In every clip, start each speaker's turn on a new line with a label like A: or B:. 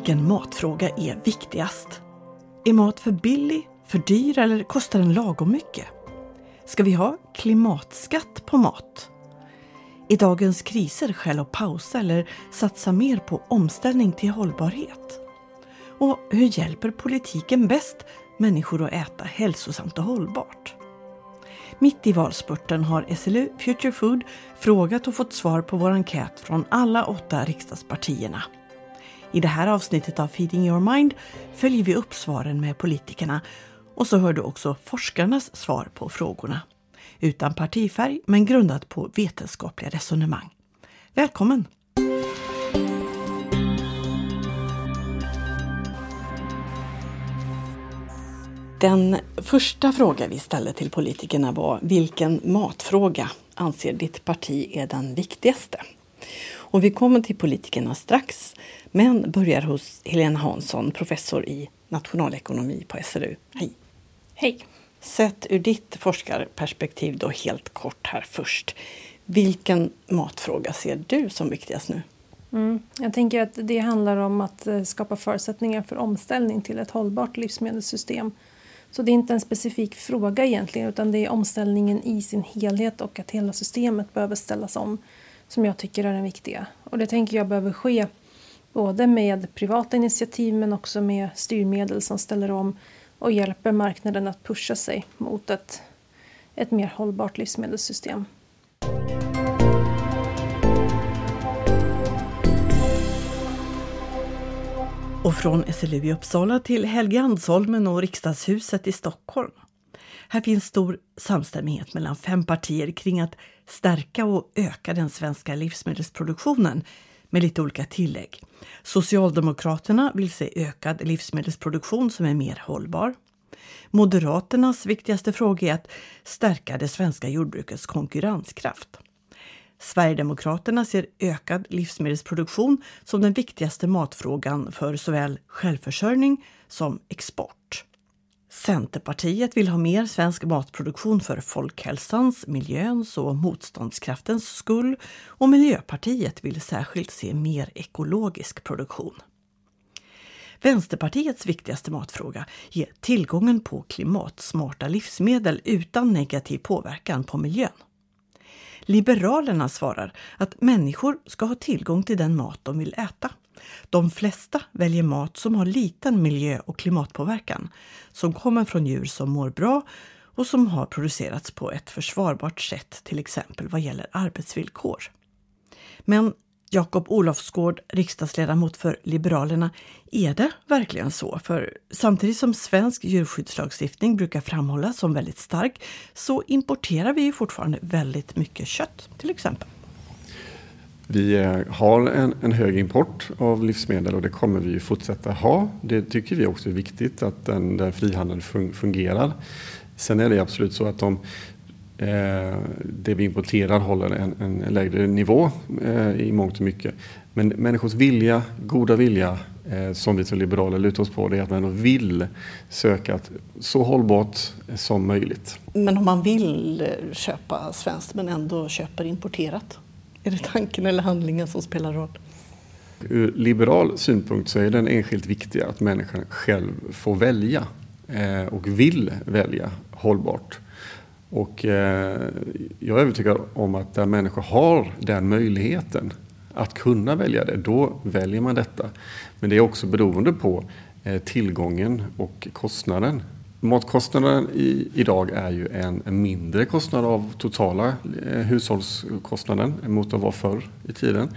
A: Vilken matfråga är viktigast? Är mat för billig, för dyr eller kostar den lagom mycket? Ska vi ha klimatskatt på mat? Är dagens kriser skäl att pausa eller satsa mer på omställning till hållbarhet? Och hur hjälper politiken bäst människor att äta hälsosamt och hållbart? Mitt i valspurten har SLU Future Food frågat och fått svar på vår enkät från alla åtta riksdagspartierna. I det här avsnittet av Feeding Your Mind följer vi upp svaren med politikerna och så hör du också forskarnas svar på frågorna. Utan partifärg men grundat på vetenskapliga resonemang. Välkommen! Den första fråga vi ställde till politikerna var vilken matfråga anser ditt parti är den viktigaste? Och vi kommer till politikerna strax, men börjar hos Helena Hansson, professor i nationalekonomi på SRU. Hej!
B: Hej!
A: Sett ur ditt forskarperspektiv då helt kort här först. Vilken matfråga ser du som viktigast nu?
B: Mm. Jag tänker att det handlar om att eh, skapa förutsättningar för omställning till ett hållbart livsmedelssystem. Så det är inte en specifik fråga egentligen utan det är omställningen i sin helhet och att hela systemet behöver ställas om som jag tycker är den viktiga. Och det tänker jag behöver ske både med privata initiativ men också med styrmedel som ställer om och hjälper marknaden att pusha sig mot ett, ett mer hållbart livsmedelssystem.
A: Och från SLU i Uppsala till Helgeandsholmen och riksdagshuset i Stockholm. Här finns stor samstämmighet mellan fem partier kring att stärka och öka den svenska livsmedelsproduktionen med lite olika tillägg. Socialdemokraterna vill se ökad livsmedelsproduktion som är mer hållbar. Moderaternas viktigaste fråga är att stärka det svenska jordbrukets konkurrenskraft. Sverigedemokraterna ser ökad livsmedelsproduktion som den viktigaste matfrågan för såväl självförsörjning som export. Centerpartiet vill ha mer svensk matproduktion för folkhälsans, miljöns och motståndskraftens skull och Miljöpartiet vill särskilt se mer ekologisk produktion. Vänsterpartiets viktigaste matfråga är tillgången på klimatsmarta livsmedel utan negativ påverkan på miljön. Liberalerna svarar att människor ska ha tillgång till den mat de vill äta. De flesta väljer mat som har liten miljö och klimatpåverkan, som kommer från djur som mår bra och som har producerats på ett försvarbart sätt, till exempel vad gäller arbetsvillkor. Men Jakob Olofsgård, riksdagsledamot för Liberalerna. Är det verkligen så? För samtidigt som svensk djurskyddslagstiftning brukar framhållas som väldigt stark så importerar vi ju fortfarande väldigt mycket kött till exempel.
C: Vi eh, har en, en, hög import av livsmedel och det kommer vi fortsätta ha. Det tycker vi också är viktigt att den, den frihandeln fungerar. Sen är det absolut så att de Eh, det vi importerar håller en, en lägre nivå eh, i mångt och mycket. Men människors vilja, goda vilja, eh, som vi som liberaler lutar oss på, det är att man vill söka ett så hållbart som möjligt.
A: Men om man vill eh, köpa svenskt men ändå köper importerat? Är det tanken eller handlingen som spelar roll?
C: Ur liberal synpunkt så är den enskilt viktiga att människan själv får välja eh, och vill välja hållbart. Och eh, jag är övertygad om att där människor har den möjligheten att kunna välja det, då väljer man detta. Men det är också beroende på eh, tillgången och kostnaden. Matkostnaden i, idag är ju en, en mindre kostnad av totala eh, hushållskostnaden mot vad var förr i tiden.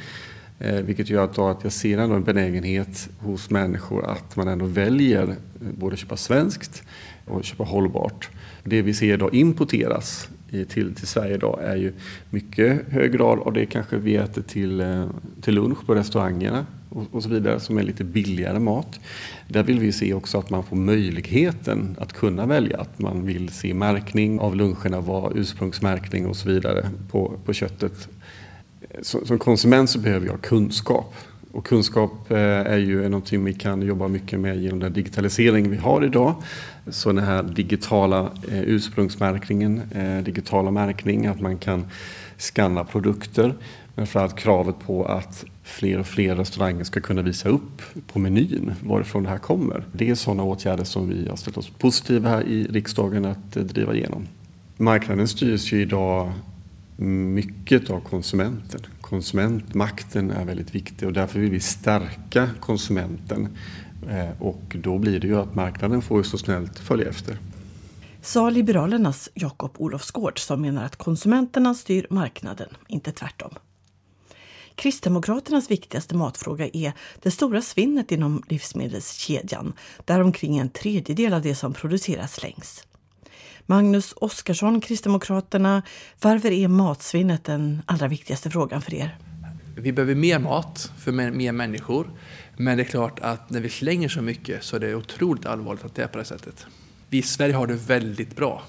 C: Eh, vilket gör att, att jag ser ändå en benägenhet hos människor att man ändå väljer eh, både köpa svenskt och köpa hållbart. Det vi ser idag importeras eh, till, till Sverige idag är ju mycket hög grad av det kanske vi äter till, eh, till lunch på restaurangerna och, och, så vidare som är lite billigare mat. Där vill vi se också att man får möjligheten att kunna välja. Att man vill se märkning av luncherna, vara ursprungsmärkning och så vidare på, på köttet. Som konsument så behöver jag kunskap och kunskap eh, är ju någonting vi kan jobba mycket med genom den digitalisering vi har idag. Så den här digitala eh, ursprungsmärkningen, eh, digitala märkning, att man kan skanna produkter. Men framförallt kravet på att fler och fler restauranger ska kunna visa upp på menyn varifrån det här kommer. Det är sådana åtgärder som vi har ställt oss positiva här i riksdagen att eh, driva igenom. Marknaden styrs ju idag mycket av konsumenten. Konsumentmakten är väldigt viktig och därför vill vi stärka konsumenten. Eh, och då blir det ju att marknaden får ju så snällt följa efter.
A: Sa Liberalernas Jakob Olofsgård som menar att konsumenterna styr marknaden, inte tvärtom. Kristdemokraternas viktigaste matfråga är det stora svinnet inom livsmedelskedjan, där omkring en tredjedel av det som produceras slängs. Magnus Oskarsson, Kristdemokraterna, varför är matsvinnet den allra viktigaste frågan för er?
D: Vi behöver mer mat för mer människor. Men det är klart att när vi slänger så mycket så är det otroligt allvarligt att det är på det sättet. Vi i Sverige har det väldigt bra.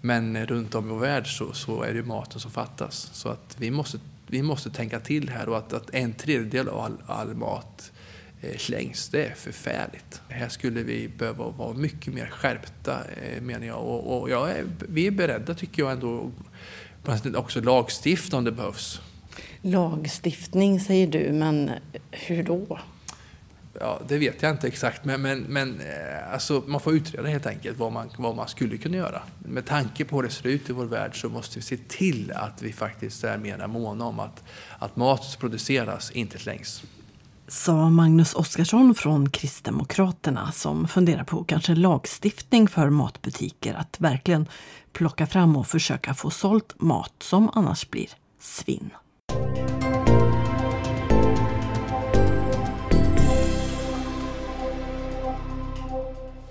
D: Men runt om i vår värld så, så är det maten som fattas. Så att vi måste, vi måste tänka till här och att, att en tredjedel av all, all mat eh, slängs, det är förfärligt. Här skulle vi behöva vara mycket mer skärpta eh, menar jag. Och, och jag är, vi är beredda tycker jag ändå också lagstifta om det behövs.
A: Lagstiftning säger du, men hur då?
D: Ja, det vet jag inte exakt, men, men, men eh, alltså, man får utreda helt enkelt vad man, vad man skulle kunna göra. Med tanke på hur det ser ut i vår värld så måste vi se till att vi faktiskt är mer måna om att, att mat produceras inte slängs.
A: Sa Magnus Oskarsson från Kristdemokraterna som funderar på kanske lagstiftning för matbutiker att verkligen plocka fram och försöka få sålt mat som annars blir svinn.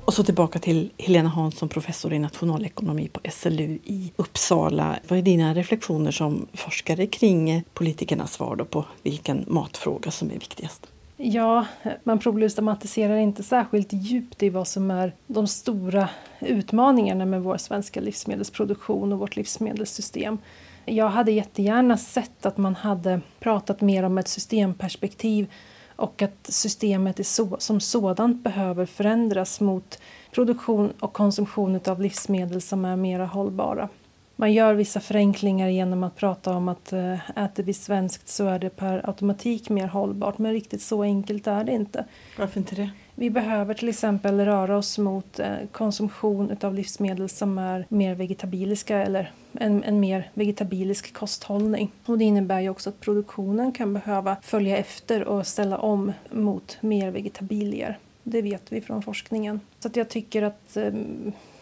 A: Och så tillbaka till Helena Hansson, professor i nationalekonomi på SLU i Uppsala. Vad är dina reflektioner som forskare kring politikernas svar på vilken matfråga som är viktigast?
B: Ja, man problematiserar inte särskilt djupt i vad som är de stora utmaningarna med vår svenska livsmedelsproduktion och vårt livsmedelssystem. Jag hade jättegärna sett att man hade pratat mer om ett systemperspektiv och att systemet är så, som sådant behöver förändras mot produktion och konsumtion av livsmedel som är mer hållbara. Man gör vissa förenklingar genom att prata om att äh, äter vi svenskt så är det per automatik mer hållbart, men riktigt så enkelt är det inte.
A: Varför inte det?
B: Vi behöver till exempel röra oss mot äh, konsumtion av livsmedel som är mer vegetabiliska eller en, en mer vegetabilisk kosthållning. Och det innebär ju också att produktionen kan behöva följa efter och ställa om mot mer vegetabilier. Det vet vi från forskningen. Så jag tycker att eh,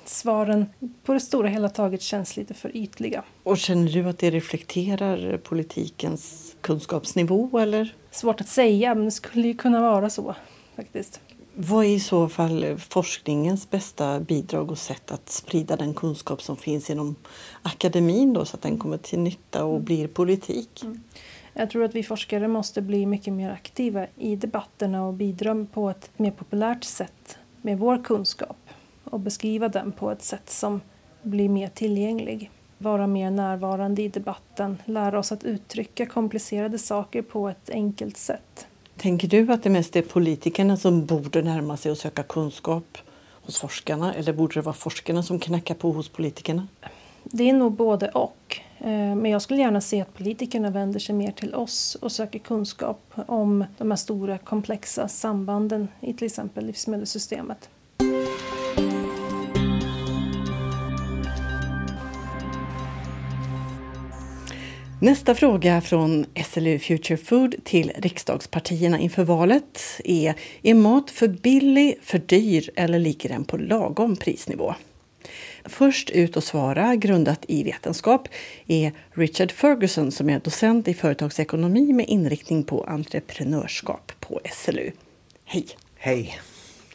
B: svaren på det stora hela taget känns lite för ytliga.
A: Och känner du att det reflekterar politikens kunskapsnivå eller?
B: Svårt att säga, men det skulle ju kunna vara så faktiskt.
A: Vad är i så fall forskningens bästa bidrag och sätt att sprida den kunskap som finns inom akademin då, så att den kommer till nytta och blir politik? Mm.
B: Jag tror att vi forskare måste bli mycket mer aktiva i debatterna och bidra på ett mer populärt sätt med vår kunskap och beskriva den på ett sätt som blir mer tillgänglig. Vara mer närvarande i debatten, lära oss att uttrycka komplicerade saker på ett enkelt sätt.
A: Tänker du att det mest är politikerna som borde närma sig och söka kunskap hos forskarna eller borde det vara forskarna som knackar på hos politikerna?
B: Det är nog både och. Eh, men jag skulle gärna se att politikerna vänder sig mer till oss och söker kunskap om de här stora komplexa sambanden i till exempel livsmedelssystemet.
A: Nästa fråga från SLU Future Food till riksdagspartierna inför valet är Är mat för billig, för dyr eller ligger den på lagom prisnivå? Först ut och svara, grundat i vetenskap, är Richard Ferguson som är docent i företagsekonomi med inriktning på entreprenörskap på SLU. Hej!
E: Hej!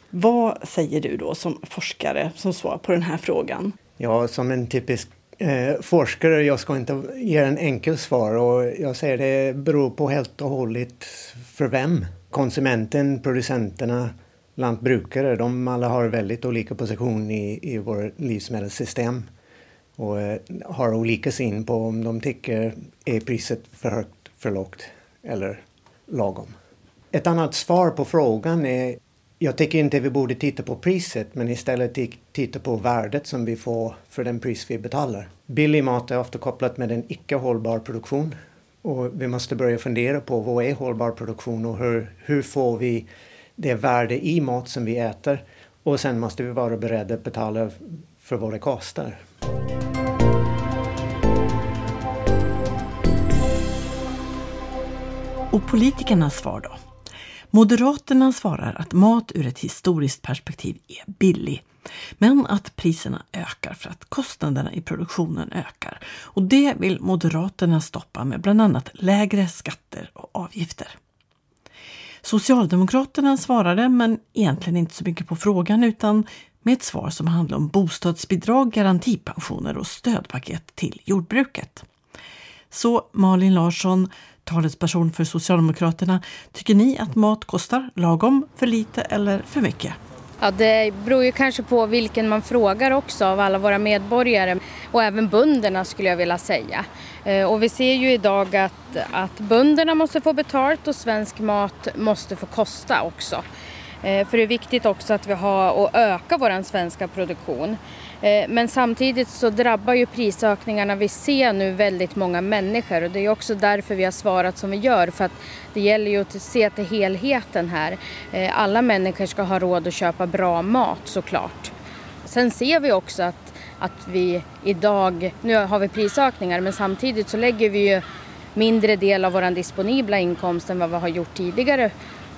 A: Vad säger du då som forskare som svar på den här frågan?
E: Ja, som en typisk eh, forskare, jag ska inte ge en enkel svar och jag säger det beror på helt och hållet för vem. Konsumenten, producenterna, lantbrukare, de alla har väldigt olika position i, i vårt livsmedelssystem och eh, har olika syn på om de tycker är priset för högt, för lågt eller lagom. Ett annat svar på frågan är jag tycker inte vi borde titta på priset men istället titta på värdet som vi får för den pris vi betalar. Billig mat är ofta kopplat med en icke hållbar produktion. Och vi måste börja fundera på vad är hållbar produktion och hur, hur får vi det värde i mat som vi äter. Och sen måste vi vara beredda att betala för vad det kostar.
A: Och politikernas svar då? Moderaterna svarar att mat ur ett historiskt perspektiv är billig. Men att priserna ökar för att kostnaderna i produktionen ökar. Och det vill Moderaterna stoppa med bland annat lägre skatter och avgifter. Socialdemokraterna svarade, men egentligen inte så mycket på frågan utan med ett svar som handlar om bostadsbidrag, garantipensioner och stödpaket till jordbruket. Så Malin Larsson, talesperson för Socialdemokraterna, tycker ni att mat kostar lagom, för lite eller för mycket?
F: Ja, det beror ju kanske på vilken man frågar också av alla våra medborgare och även bönderna skulle jag vilja säga. Eh, och vi ser ju idag att, att bönderna måste få betalt och svensk mat måste få kosta också. Eh, för det är viktigt också att vi har och öka vår svenska produktion. Eh, men samtidigt så drabbar ju prisökningarna vi ser nu väldigt många människor och det är också därför vi har svarat som vi gör för att det gäller ju att se till helheten här. Eh, alla människor ska ha råd att köpa bra mat såklart. Sen ser vi också att, att vi idag, nu har vi prisökningar men samtidigt så lägger vi ju mindre del av vår disponibla inkomst än vad vi har gjort tidigare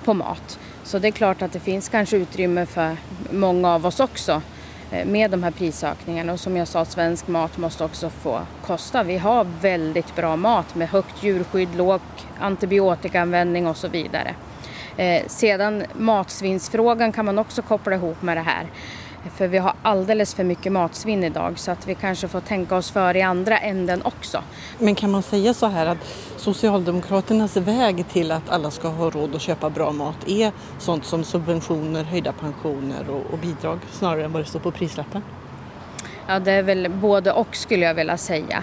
F: på mat. Så det är klart att det finns kanske utrymme för många av oss också Eh, med de här prisökningarna. Och som jag sa, svensk mat måste också få kosta. Vi har väldigt bra mat med högt djurskydd, låg antibiotikaanvändning och så vidare. Eh, sedan matsvinnsfrågan kan man också koppla ihop med det här. För vi har alldeles för mycket matsvinn idag så att vi kanske får tänka oss för i andra änden också.
A: Men kan man säga så här att Socialdemokraternas väg till att alla ska ha råd att köpa bra mat är sånt som subventioner, höjda pensioner och, och bidrag snarare än vad det står på prislappen?
F: Ja, det är väl både och skulle jag vilja säga.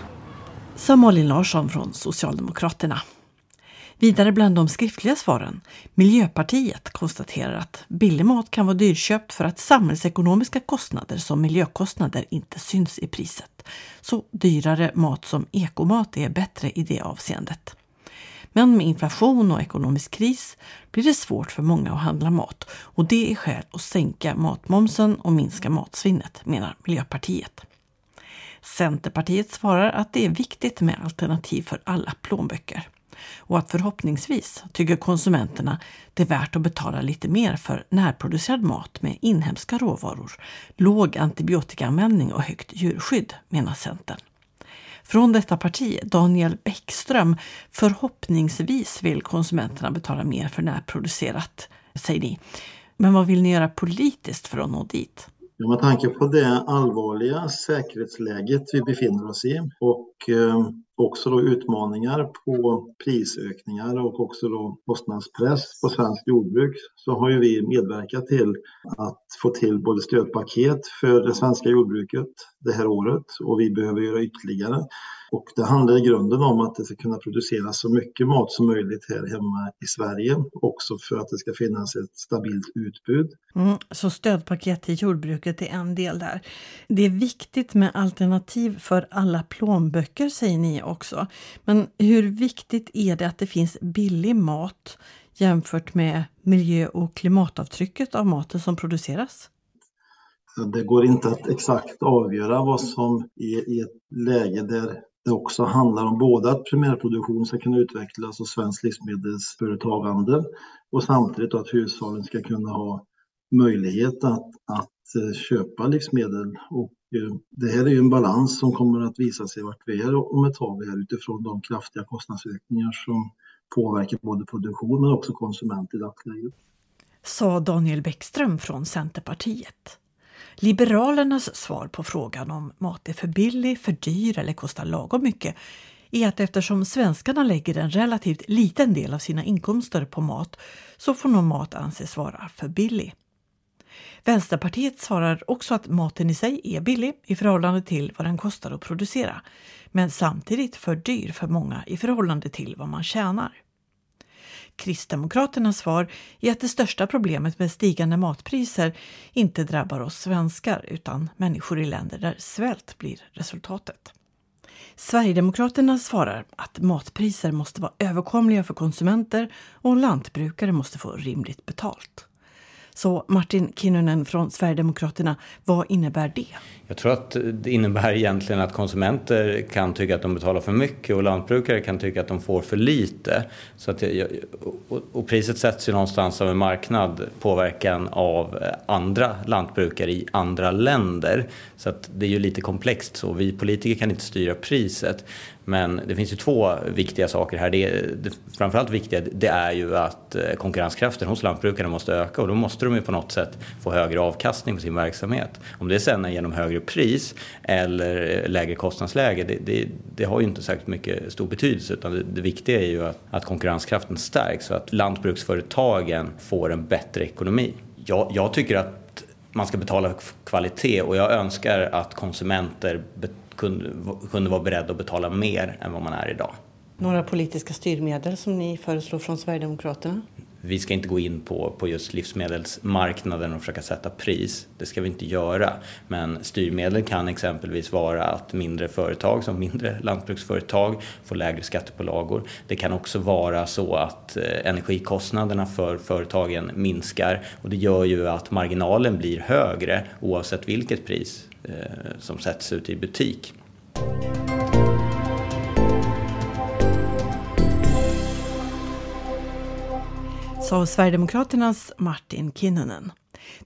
A: Sa Malin Larsson från Socialdemokraterna. Vidare bland de skriftliga svaren. Miljöpartiet konstaterar att billig mat kan vara dyrköpt för att samhällsekonomiska kostnader som miljökostnader inte syns i priset. Så dyrare mat som ekomat är bättre i det avseendet. Men med inflation och ekonomisk kris blir det svårt för många att handla mat och det är skäl att sänka matmomsen och minska matsvinnet, menar Miljöpartiet. Centerpartiet svarar att det är viktigt med alternativ för alla plånböcker och att förhoppningsvis tycker konsumenterna det är värt att betala lite mer för närproducerad mat med inhemska råvaror, låg antibiotikaanvändning och högt djurskydd, menar Centern. Från detta parti, Daniel Bäckström, förhoppningsvis vill konsumenterna betala mer för närproducerat, säger ni. Men vad vill ni göra politiskt för att nå dit?
G: Ja, med tanke på det allvarliga säkerhetsläget vi befinner oss i och Eh, också då utmaningar på prisökningar och också då kostnadspress på svenskt jordbruk så har ju vi medverkat till att få till både stödpaket för det svenska jordbruket det här året och vi behöver göra ytterligare. Och det handlar i grunden om att det ska kunna produceras så mycket mat som möjligt här hemma i Sverige, också för att det ska finnas ett stabilt utbud.
A: Mm, så stödpaket till jordbruket är en del där. Det är viktigt med alternativ för alla plånböcker säger ni också. Men hur viktigt är det att det finns billig mat jämfört med miljö och klimatavtrycket av maten som produceras?
G: Det går inte att exakt avgöra vad som är i ett läge där det också handlar om både att primärproduktion ska kunna utvecklas och svenskt livsmedelsföretagande och samtidigt att hushållen ska kunna ha möjlighet att, att Eh, köpa livsmedel. Och eh, det här är ju en balans som kommer att visa sig vart vi är om ett tag här utifrån de kraftiga kostnadsökningar som påverkar både produktion men också konsument i dagsläget.
A: Sa Daniel Bäckström från Centerpartiet. Liberalernas svar på frågan om mat är för billig, för dyr eller kostar lagom mycket är att eftersom svenskarna lägger en relativt liten del av sina inkomster på mat så får nog mat anses vara för billig. Vänsterpartiet svarar också att maten i sig är billig i förhållande till vad den kostar att producera, men samtidigt för dyr för många i förhållande till vad man tjänar. Kristdemokraternas svar är att det största problemet med stigande matpriser inte drabbar oss svenskar utan människor i länder där svält blir resultatet. Sverigedemokraterna svarar att matpriser måste vara överkomliga för konsumenter och lantbrukare måste få rimligt betalt. Så Martin Kinnunen från Sverigedemokraterna, vad innebär det?
H: Jag tror att det innebär egentligen att konsumenter kan tycka att de betalar för mycket och lantbrukare kan tycka att de får för lite. Så att och priset sätts ju någonstans av en marknad, påverkan av eh, andra lantbrukare i andra länder. Så att det är ju lite komplext så. Vi politiker kan inte styra priset. Men det finns ju två viktiga saker här. Det, det, framförallt viktiga det är ju att eh, konkurrenskraften hos lantbrukarna måste öka och då måste de ju på något sätt få högre avkastning på sin verksamhet. Om det sen är genom högre pris eller eh, lägre kostnadsläge, det, det, det har ju inte särskilt mycket stor betydelse utan det, viktiga är ju att, att konkurrenskraften stärks och att lantbruksföretagen får en bättre ekonomi. Jag, jag tycker att man ska betala kvalitet och jag önskar att konsumenter kunde, kunde vara beredd att betala mer än vad man är idag.
A: Några politiska styrmedel som ni föreslår från Sverigedemokraterna?
H: Vi ska inte gå in på, på just livsmedelsmarknaden och försöka sätta pris. Det ska vi inte göra. Men styrmedel kan exempelvis vara att mindre företag som mindre lantbruksföretag får lägre skattepålagor. Det kan också vara så att eh, energikostnaderna för företagen minskar och det gör ju att marginalen blir högre oavsett vilket pris som sätts ut i butik.
A: sa Sverigedemokraternas Martin Kinnunen.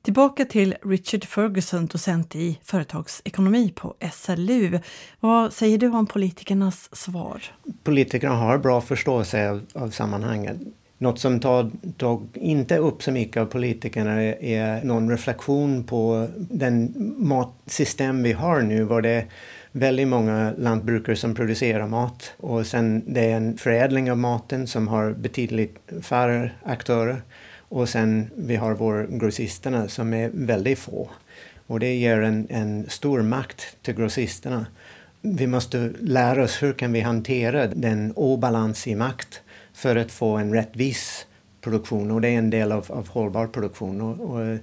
A: Tillbaka till Richard Ferguson, docent i företagsekonomi på SLU. Vad säger du om politikernas svar?
E: Politikerna har bra förståelse av, av sammanhanget. Något som tar, tar inte upp så mycket av politikerna är, är någon reflektion på den matsystem vi har nu, var det väldigt många lantbrukare som producerar mat och sen det är en förädling av maten som har betydligt färre aktörer och sen vi har våra grossisterna som är väldigt få. Och det ger en, en stor makt till grossisterna. Vi måste lära oss hur kan vi hantera den obalans i makt för att få en rättvis produktion och det är en del av, av hållbar produktion. Och, och eh,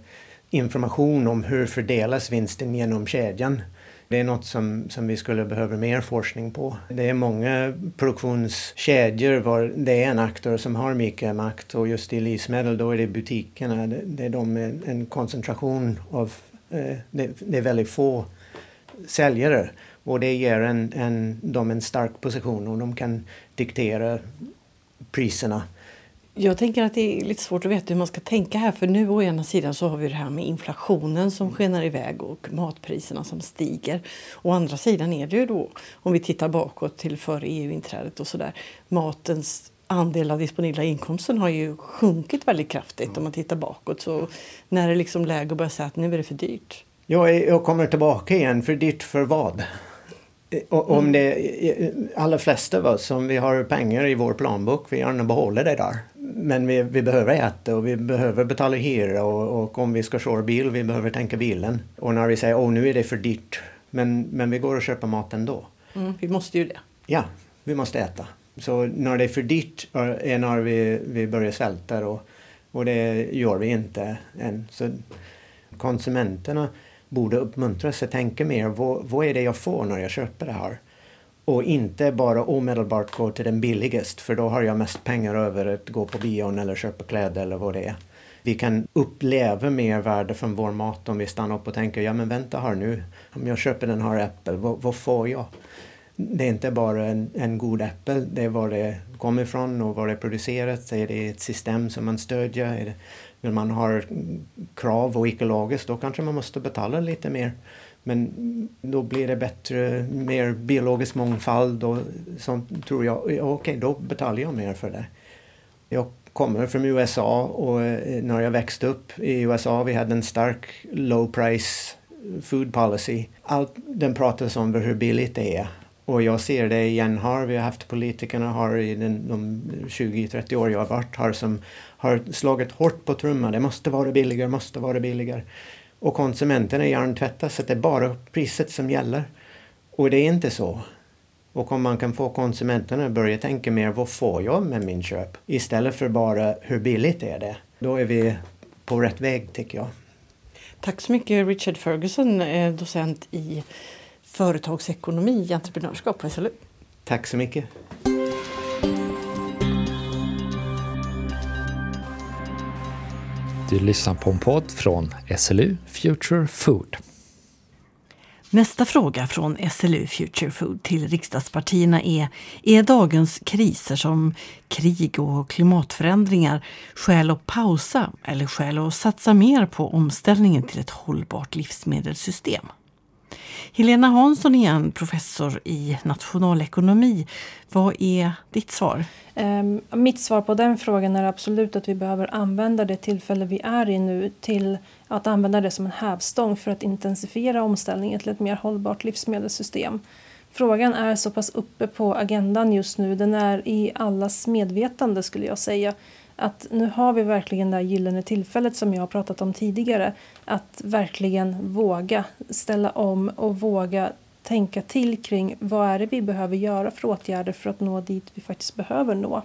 E: information om hur fördelas vinsten genom kedjan det är något som, som vi skulle behöva mer forskning på. Det är många produktionskedjor var det är en aktör som har mycket makt och just i livsmedel då är det butikerna. Det, det är de med en koncentration av, eh, det, det, är väldigt få säljare och det ger en, en, dem en stark position och de kan diktera priserna
A: jag tänker att det är lite svårt att veta hur man ska tänka här för nu å ena sidan så har vi det här med inflationen som mm. skenar iväg och matpriserna som stiger. Å andra sidan är det ju då, om vi tittar bakåt till före EU-inträdet och sådär, matens andel av disponibla inkomsten har ju sjunkit väldigt kraftigt mm. om man tittar bakåt. Så när det är liksom läge att börja säga att nu är det för dyrt.
E: Ja, jag kommer tillbaka igen. För dyrt för vad? Om mm. det, alla flesta av oss, om vi har pengar i vår planbok, vi gärna behåller det där men vi, vi behöver äta och vi behöver betala hyra och, och, om vi ska köra bil, vi behöver tänka bilen. Och när vi säger åh nu är det för dyrt, men, men vi går och köper mat ändå.
A: Mm, vi måste ju det.
E: Ja, vi måste äta. Så när det är för dyrt är när vi, vi börjar svälta och, och det gör vi inte än. Så konsumenterna borde uppmuntras att tänka mer, vad, vad är det jag får när jag köper det här? och inte bara omedelbart gå till den billigaste för då har jag mest pengar över att gå på bion eller köpa kläder eller vad det är. Vi kan uppleva mer värde från vår mat om vi stannar upp och tänker ja men vänta här nu, om jag köper den här äppel, vad, vad får jag? Det är inte bara en, en god äppel, det är var det kommer ifrån och var det är producerat. Är det ett system som man stödjer? Är det, vill man ha krav och ekologiskt, då kanske man måste betala lite mer. Men då blir det bättre, mer biologisk mångfald och sånt tror jag. Okej, okay, då betalar jag mer för det. Jag kommer från USA och eh, när jag växte upp i USA vi hade en stark low price food policy. Allt den pratas om hur billigt det är. Och jag ser det igen här. Vi har haft politikerna har i den, de 20-30 år jag har varit här som har slagit hårt på trumman. Det måste vara billigare, måste vara billigare. Och konsumenterna hjärntvättas så att det är bara priset som gäller. Och det är inte så. Och om man kan få konsumenterna att börja tänka mer, vad får jag med min köp? Istället för bara, hur billigt är det? Då är vi på rätt väg tycker jag.
A: Tack så mycket Richard Ferguson, eh, docent i företagsekonomi, entreprenörskap på SLU.
E: Tack så mycket.
I: Du lyssnar på en podd från SLU Future Food.
A: Nästa fråga från SLU Future Food till riksdagspartierna är Är dagens kriser som krig och klimatförändringar skäl att pausa eller skäl att satsa mer på omställningen till ett hållbart livsmedelssystem? Helena Hansson igen, professor i nationalekonomi. Vad är ditt svar?
B: Um, mitt svar på den frågan är absolut att vi behöver använda det tillfälle vi är i nu till att använda det som en hävstång för att intensifiera omställningen till ett mer hållbart livsmedelssystem. Frågan är så pass uppe på agendan just nu, den är i allas medvetande skulle jag säga att nu har vi verkligen det här gyllene tillfället som jag har pratat om tidigare. Att verkligen våga ställa om och våga tänka till kring vad är det vi behöver göra för åtgärder för att nå dit vi faktiskt behöver nå.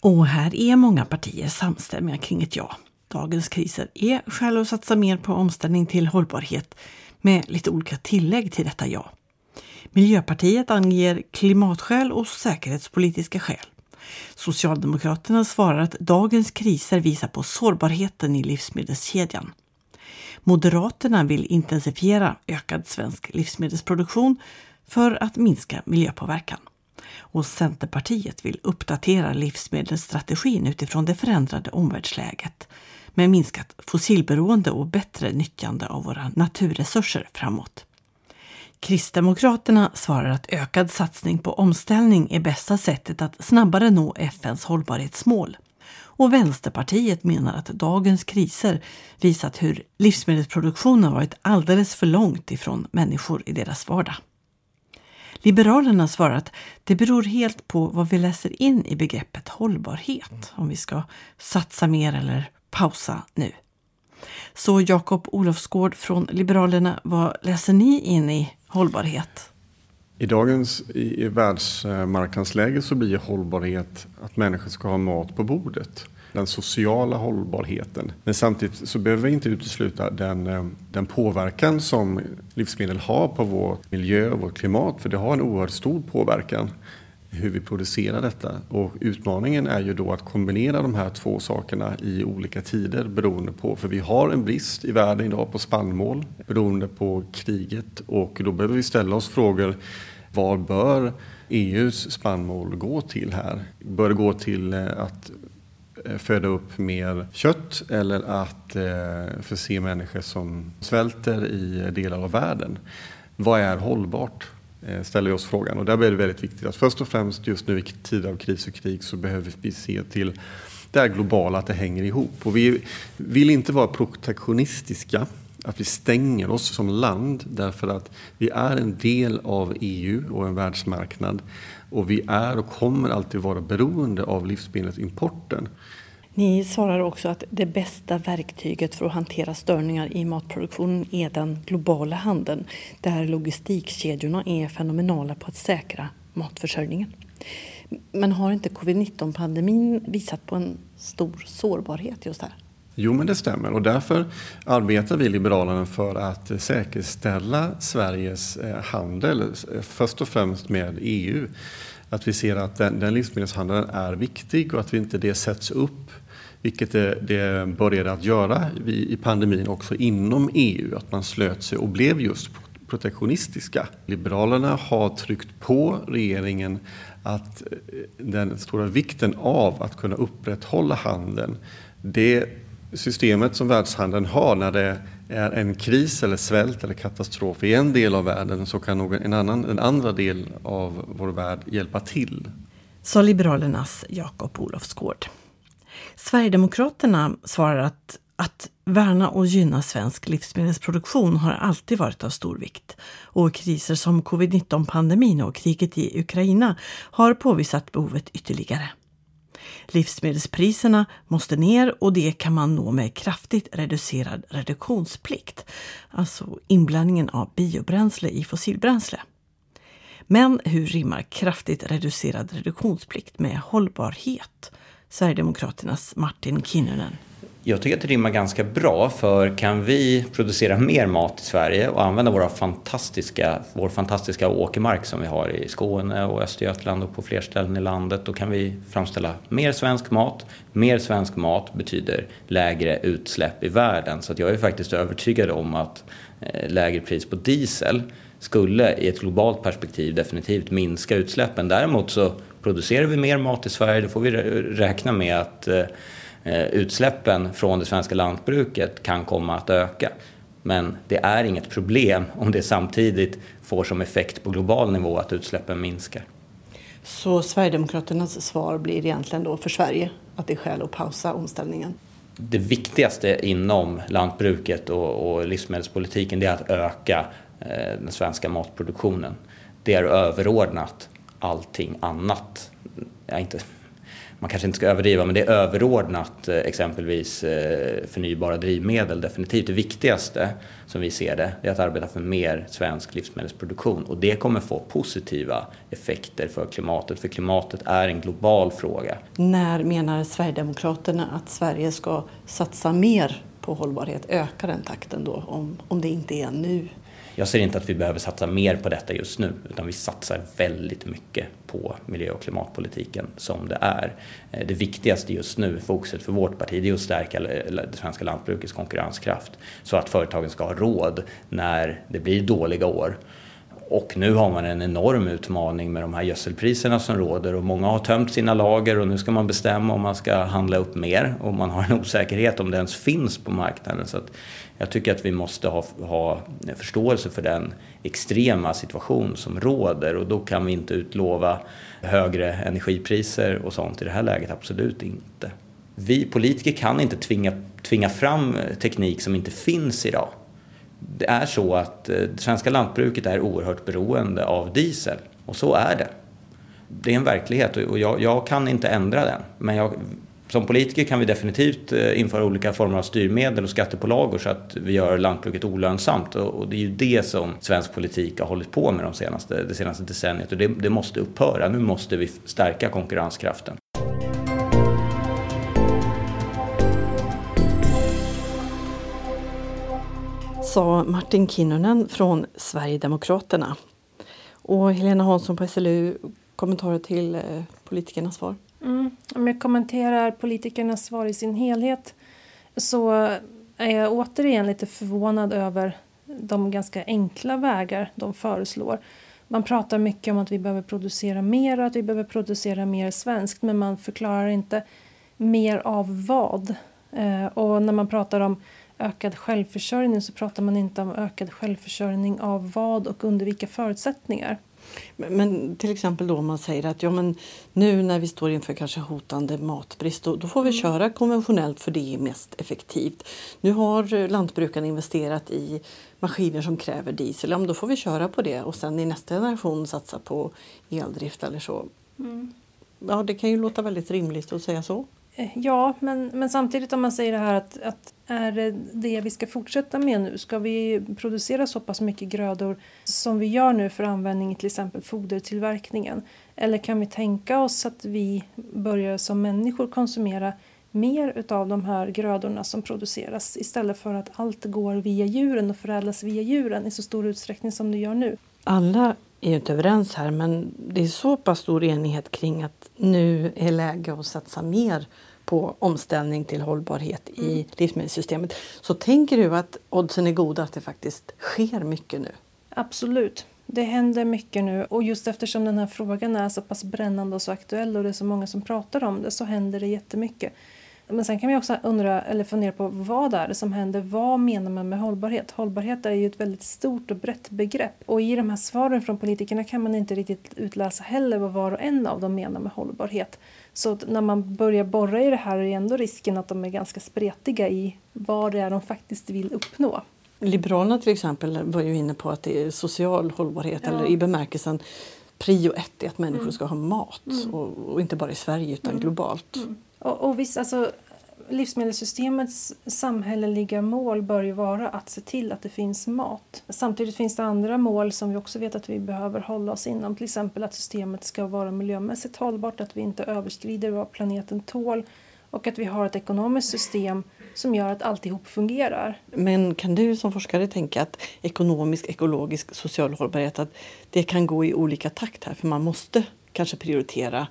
A: Och här är många partier samstämmiga kring ett ja. Dagens kriser är skäl att satsa mer på omställning till hållbarhet med lite olika tillägg till detta ja. Miljöpartiet anger klimatskäl och säkerhetspolitiska skäl. Socialdemokraterna svarar att dagens kriser visar på sårbarheten i livsmedelskedjan. Moderaterna vill intensifiera ökad svensk livsmedelsproduktion för att minska miljöpåverkan. Och Centerpartiet vill uppdatera livsmedelsstrategin utifrån det förändrade omvärldsläget med minskat fossilberoende och bättre nyttjande av våra naturresurser framåt. Kristdemokraterna svarar att ökad satsning på omställning är bästa sättet att snabbare nå FNs hållbarhetsmål. Och Vänsterpartiet menar att dagens kriser visat hur livsmedelsproduktionen varit alldeles för långt ifrån människor i deras vardag. Liberalerna svarar att det beror helt på vad vi läser in i begreppet hållbarhet, om vi ska satsa mer eller pausa nu. Så Jakob Olofsgård från Liberalerna, vad läser ni in i hållbarhet?
C: I dagens i, i världsmarknadsläge så blir hållbarhet att människor ska ha mat på bordet. Den sociala hållbarheten. Men samtidigt så behöver vi inte utesluta den, eh, den påverkan som livsmedel har på vår miljö och vårt klimat. För det har en oerhört stor påverkan hur vi producerar detta. Och utmaningen är ju då att kombinera de här två sakerna i olika tider beroende på, för vi har en brist i världen idag på spannmål beroende på kriget och då behöver vi ställa oss frågor var bör EUs spannmål gå till här? Bör det gå till eh, att eh, föda upp mer kött eller att eh, förse människor som svälter i delar av världen? Vad är hållbart? Eh, ställer vi oss frågan. Och där blir det väldigt viktigt att först och främst just nu i tider av kris och krig så behöver vi se till det här globala, att det hänger ihop. Och vi vill inte vara protektionistiska, att vi stänger oss som land därför att vi är en del av EU och en världsmarknad och vi är och kommer alltid vara beroende av livsmedelsimporten.
A: Ni svarar också att det bästa verktyget för att hantera störningar i matproduktionen är den globala handeln där logistikkedjorna är fenomenala på att säkra matförsörjningen. Men har inte covid-19-pandemin visat på en stor sårbarhet just här?
C: Jo, men det stämmer och därför arbetar vi Liberalerna för att säkerställa Sveriges eh, handel, eh, först och främst med EU. Att vi ser att den, den livsmedelshandeln är viktig och att vi inte det sätts upp vilket det, det började att göra i pandemin också inom EU, att man slöt sig och blev just protektionistiska. Liberalerna har tryckt på regeringen att eh, den stora vikten av att kunna upprätthålla handeln, det systemet som världshandeln har när det är en kris eller svält eller katastrof i en del av världen så kan någon, en, annan, en andra del av vår värld hjälpa till.
A: Sa Liberalernas Jakob Olofsgård. Sverigedemokraterna svarar att att värna och gynna svensk livsmedelsproduktion har alltid varit av stor vikt och kriser som covid-19-pandemin och kriget i Ukraina har påvisat behovet ytterligare. Livsmedelspriserna måste ner och det kan man nå med kraftigt reducerad reduktionsplikt, alltså inblandningen av biobränsle i fossilbränsle. Men hur rimmar kraftigt reducerad reduktionsplikt med hållbarhet? Sverigedemokraternas Martin Kinnunen.
H: Jag tycker att det rimmar ganska bra för kan vi producera mer mat i Sverige och använda våra fantastiska, vår fantastiska åkermark som vi har i Skåne och Östergötland och på fler ställen i landet då kan vi framställa mer svensk mat. Mer svensk mat betyder lägre utsläpp i världen så att jag är faktiskt övertygad om att eh, lägre pris på diesel skulle i ett globalt perspektiv definitivt minska utsläppen. Däremot så producerar vi mer mat i Sverige då får vi räkna med att eh, Eh, utsläppen från det svenska lantbruket kan komma att öka. Men det är inget problem om det samtidigt får som effekt på global nivå att utsläppen minskar.
A: Så Sverigedemokraternas svar blir egentligen då för Sverige att det är skäl att pausa omställningen?
H: Det viktigaste inom lantbruket och, och livsmedelspolitiken är att öka eh, den svenska matproduktionen. Det är överordnat allting annat. Ja, inte man kanske inte ska överdriva, men det är överordnat eh, exempelvis eh, förnybara drivmedel. Definitivt det viktigaste som vi ser det, är att arbeta för mer svensk livsmedelsproduktion och det kommer få positiva effekter för klimatet, för klimatet är en global fråga.
A: När menar Sverigedemokraterna att Sverige ska satsa mer på hållbarhet, öka den takten då, om, om det inte är nu?
H: Jag ser inte att vi behöver satsa mer på detta just nu utan vi satsar väldigt mycket på miljö och klimatpolitiken som det är. Eh, det viktigaste just nu, fokuset för vårt parti, det är att stärka eh, det svenska lantbrukets konkurrenskraft så att företagen ska ha råd när det blir dåliga år. Och nu har man en enorm utmaning med de här gödselpriserna som råder och många har tömt sina lager och nu ska man bestämma om man ska handla upp mer och man har en osäkerhet om det ens finns på marknaden. Så jag tycker att vi måste ha, ha förståelse för den extrema situation som råder och då kan vi inte utlova högre energipriser och sånt i det här läget, absolut inte. Vi politiker kan inte tvinga, tvinga fram teknik som inte finns idag. Det är så att eh, det svenska lantbruket är oerhört beroende av diesel och så är det. Det är en verklighet och jag, jag kan inte ändra den. Men jag, som politiker kan vi definitivt eh, införa olika former av styrmedel och skattepålagor så att vi gör lantbruket olönsamt. Och det är ju det som svensk politik har hållit på med de senaste, det senaste decenniet och det, det måste upphöra. Nu måste vi stärka konkurrenskraften.
A: Sa Martin Kinnunen från Sverigedemokraterna. Och Helena Hansson på SLU, kommentarer till eh, politikernas svar?
B: Mm. Om jag kommenterar politikernas svar i sin helhet så är jag återigen lite förvånad över de ganska enkla vägar de föreslår. Man pratar mycket om att vi behöver producera mer och att vi behöver producera mer svenskt men man förklarar inte mer av vad. Eh, och när man pratar om ökad självförsörjning så pratar man inte om ökad självförsörjning av vad och under vilka förutsättningar.
A: Men till exempel då man säger att ja, men nu när vi står inför kanske hotande matbrist då, då får vi mm. köra konventionellt för det är mest effektivt. Nu har lantbrukarna investerat i maskiner som kräver diesel, ja, men då får vi köra på det och sen i nästa generation satsa på eldrift eller så. Mm. Ja, det kan ju låta väldigt rimligt att säga så.
B: Eh, ja, men, men samtidigt om man säger det här att, att är det det vi ska fortsätta med nu? Ska vi producera så pass mycket grödor som vi gör nu för användning i till exempel fodertillverkningen? Eller kan vi tänka oss att vi börjar som människor konsumera mer utav de här grödorna som produceras istället för att allt går via djuren och förädlas via djuren i så stor utsträckning som det gör nu?
A: Alla är inte överens här men det är så pass stor enighet kring att nu är läge att satsa mer på omställning till hållbarhet i mm. livsmedelssystemet. Så tänker du att oddsen är goda att det faktiskt sker mycket nu?
B: Absolut. Det händer mycket nu och just eftersom den här frågan är så pass brännande och så aktuell och det är så många som pratar om det så händer det jättemycket. Men sen kan man också undra eller fundera på vad är det som händer? Vad menar man med hållbarhet? Hållbarhet är ju ett väldigt stort och brett begrepp och i de här svaren från politikerna kan man inte riktigt utläsa heller vad var och en av dem menar med hållbarhet. Så när man börjar borra i det här är ändå risken att de är ganska spretiga i vad det är de faktiskt vill uppnå.
A: Liberalerna till exempel var ju inne på att det är social hållbarhet ja. eller i bemärkelsen prio ett är att människor mm. ska ha mat mm. och, och, inte bara i Sverige utan mm. globalt.
B: Och, och visst, alltså, livsmedelssystemets samhälleliga mål bör ju vara att se till att det finns mat. Samtidigt finns det andra mål som vi också vet att vi behöver hålla oss inom. Till exempel att systemet ska vara miljömässigt hållbart, att vi inte överskrider vad planeten tål och att vi har ett ekonomiskt system som gör att alltihop fungerar.
A: Men kan du som forskare tänka att ekonomisk, ekologisk, social hållbarhet att det kan gå i olika takt här för man måste kanske prioritera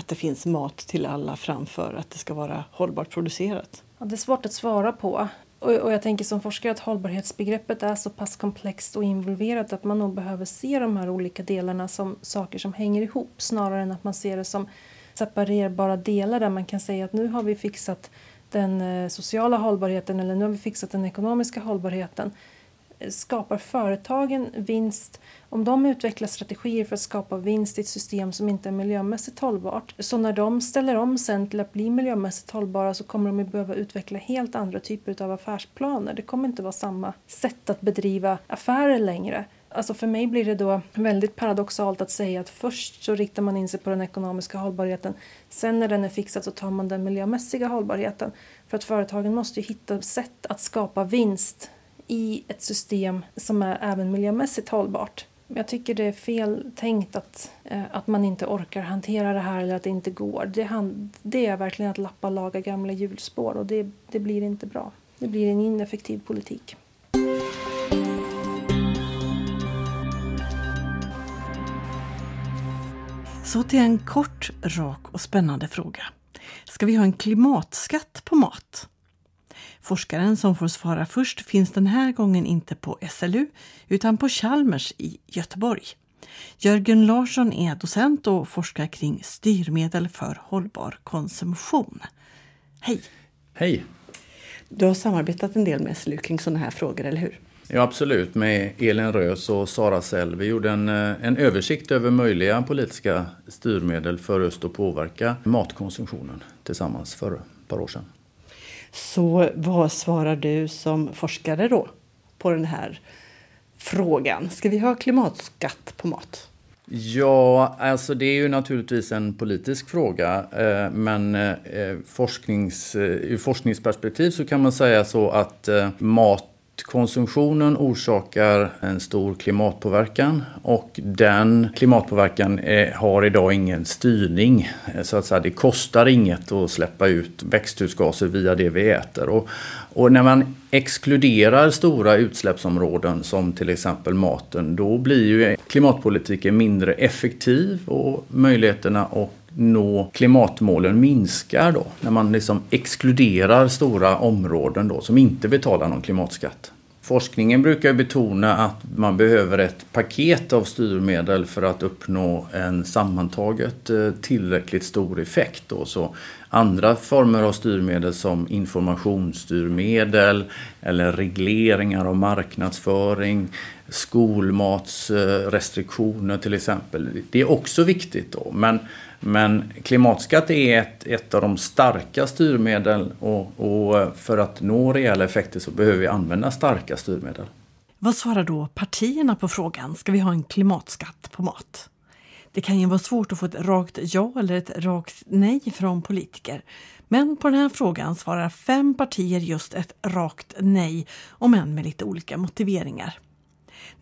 A: att det finns mat till alla framför att det ska vara hållbart producerat?
B: Ja, det är svårt att svara på. Och, och jag tänker som forskare att hållbarhetsbegreppet är så pass komplext och involverat att man nog behöver se de här olika delarna som saker som hänger ihop snarare än att man ser det som separerbara delar där man kan säga att nu har vi fixat den eh, sociala hållbarheten eller nu har vi fixat den ekonomiska hållbarheten. Skapar företagen vinst, om de utvecklar strategier för att skapa vinst i ett system som inte är miljömässigt hållbart, så när de ställer om sen till att bli miljömässigt hållbara så kommer de att behöva utveckla helt andra typer av affärsplaner. Det kommer inte vara samma sätt att bedriva affärer längre. Alltså för mig blir det då väldigt paradoxalt att säga att först så riktar man in sig på den ekonomiska hållbarheten. Sen när den är fixad så tar man den miljömässiga hållbarheten. För att företagen måste ju hitta sätt att skapa vinst i ett system som är även miljömässigt hållbart. Jag tycker det är fel tänkt att, eh, att man inte orkar hantera det här eller att det inte går. Det, det är verkligen att lappa och laga gamla hjulspår och det, det blir inte bra. Det blir en ineffektiv politik.
A: Så till en kort, rak och spännande fråga. Ska vi ha en klimatskatt på mat? Forskaren som får svara först finns den här gången inte på SLU utan på Chalmers i Göteborg. Jörgen Larsson är docent och forskar kring styrmedel för hållbar konsumtion. Hej!
J: Hej!
A: Du har samarbetat en del med SLU kring sådana här frågor, eller hur?
J: Ja, absolut, med Elin Rös och Sara Sell. Vi gjorde en, eh, en översikt över möjliga politiska styrmedel för just att påverka matkonsumtionen tillsammans för ett par år sedan.
A: Så vad svarar du som forskare då på den här frågan? Ska vi ha klimatskatt på mat?
J: Ja, alltså det är ju naturligtvis en politisk fråga. Eh, men eh, forsknings, eh, ur forskningsperspektiv så kan man säga så att mat konsumtionen orsakar en stor klimatpåverkan och den klimatpåverkan är, har idag ingen styrning. Eh, så att säga, det kostar inget att släppa ut växthusgaser via det vi äter. Och, och när man exkluderar stora utsläppsområden som till exempel maten, då blir ju klimatpolitiken mindre effektiv och möjligheterna att nå klimatmålen minskar då. När man liksom exkluderar stora områden då som inte betalar någon klimatskatt. Forskningen brukar betona att man behöver ett paket av styrmedel för att uppnå en sammantaget eh, tillräckligt stor effekt. Då. Så andra former av styrmedel som informationsstyrmedel eller regleringar av marknadsföring, skolmatsrestriktioner till exempel. Det är också viktigt. Då. Men men klimatskatt är ett, ett av de starka styrmedel och, och för att nå rejäla effekter så behöver vi använda starka styrmedel.
A: Vad svarar då partierna på frågan, ska vi ha en klimatskatt på mat? Det kan ju vara svårt att få ett rakt ja eller ett rakt nej från politiker. Men på den här frågan svarar fem partier just ett rakt nej, om än med lite olika motiveringar.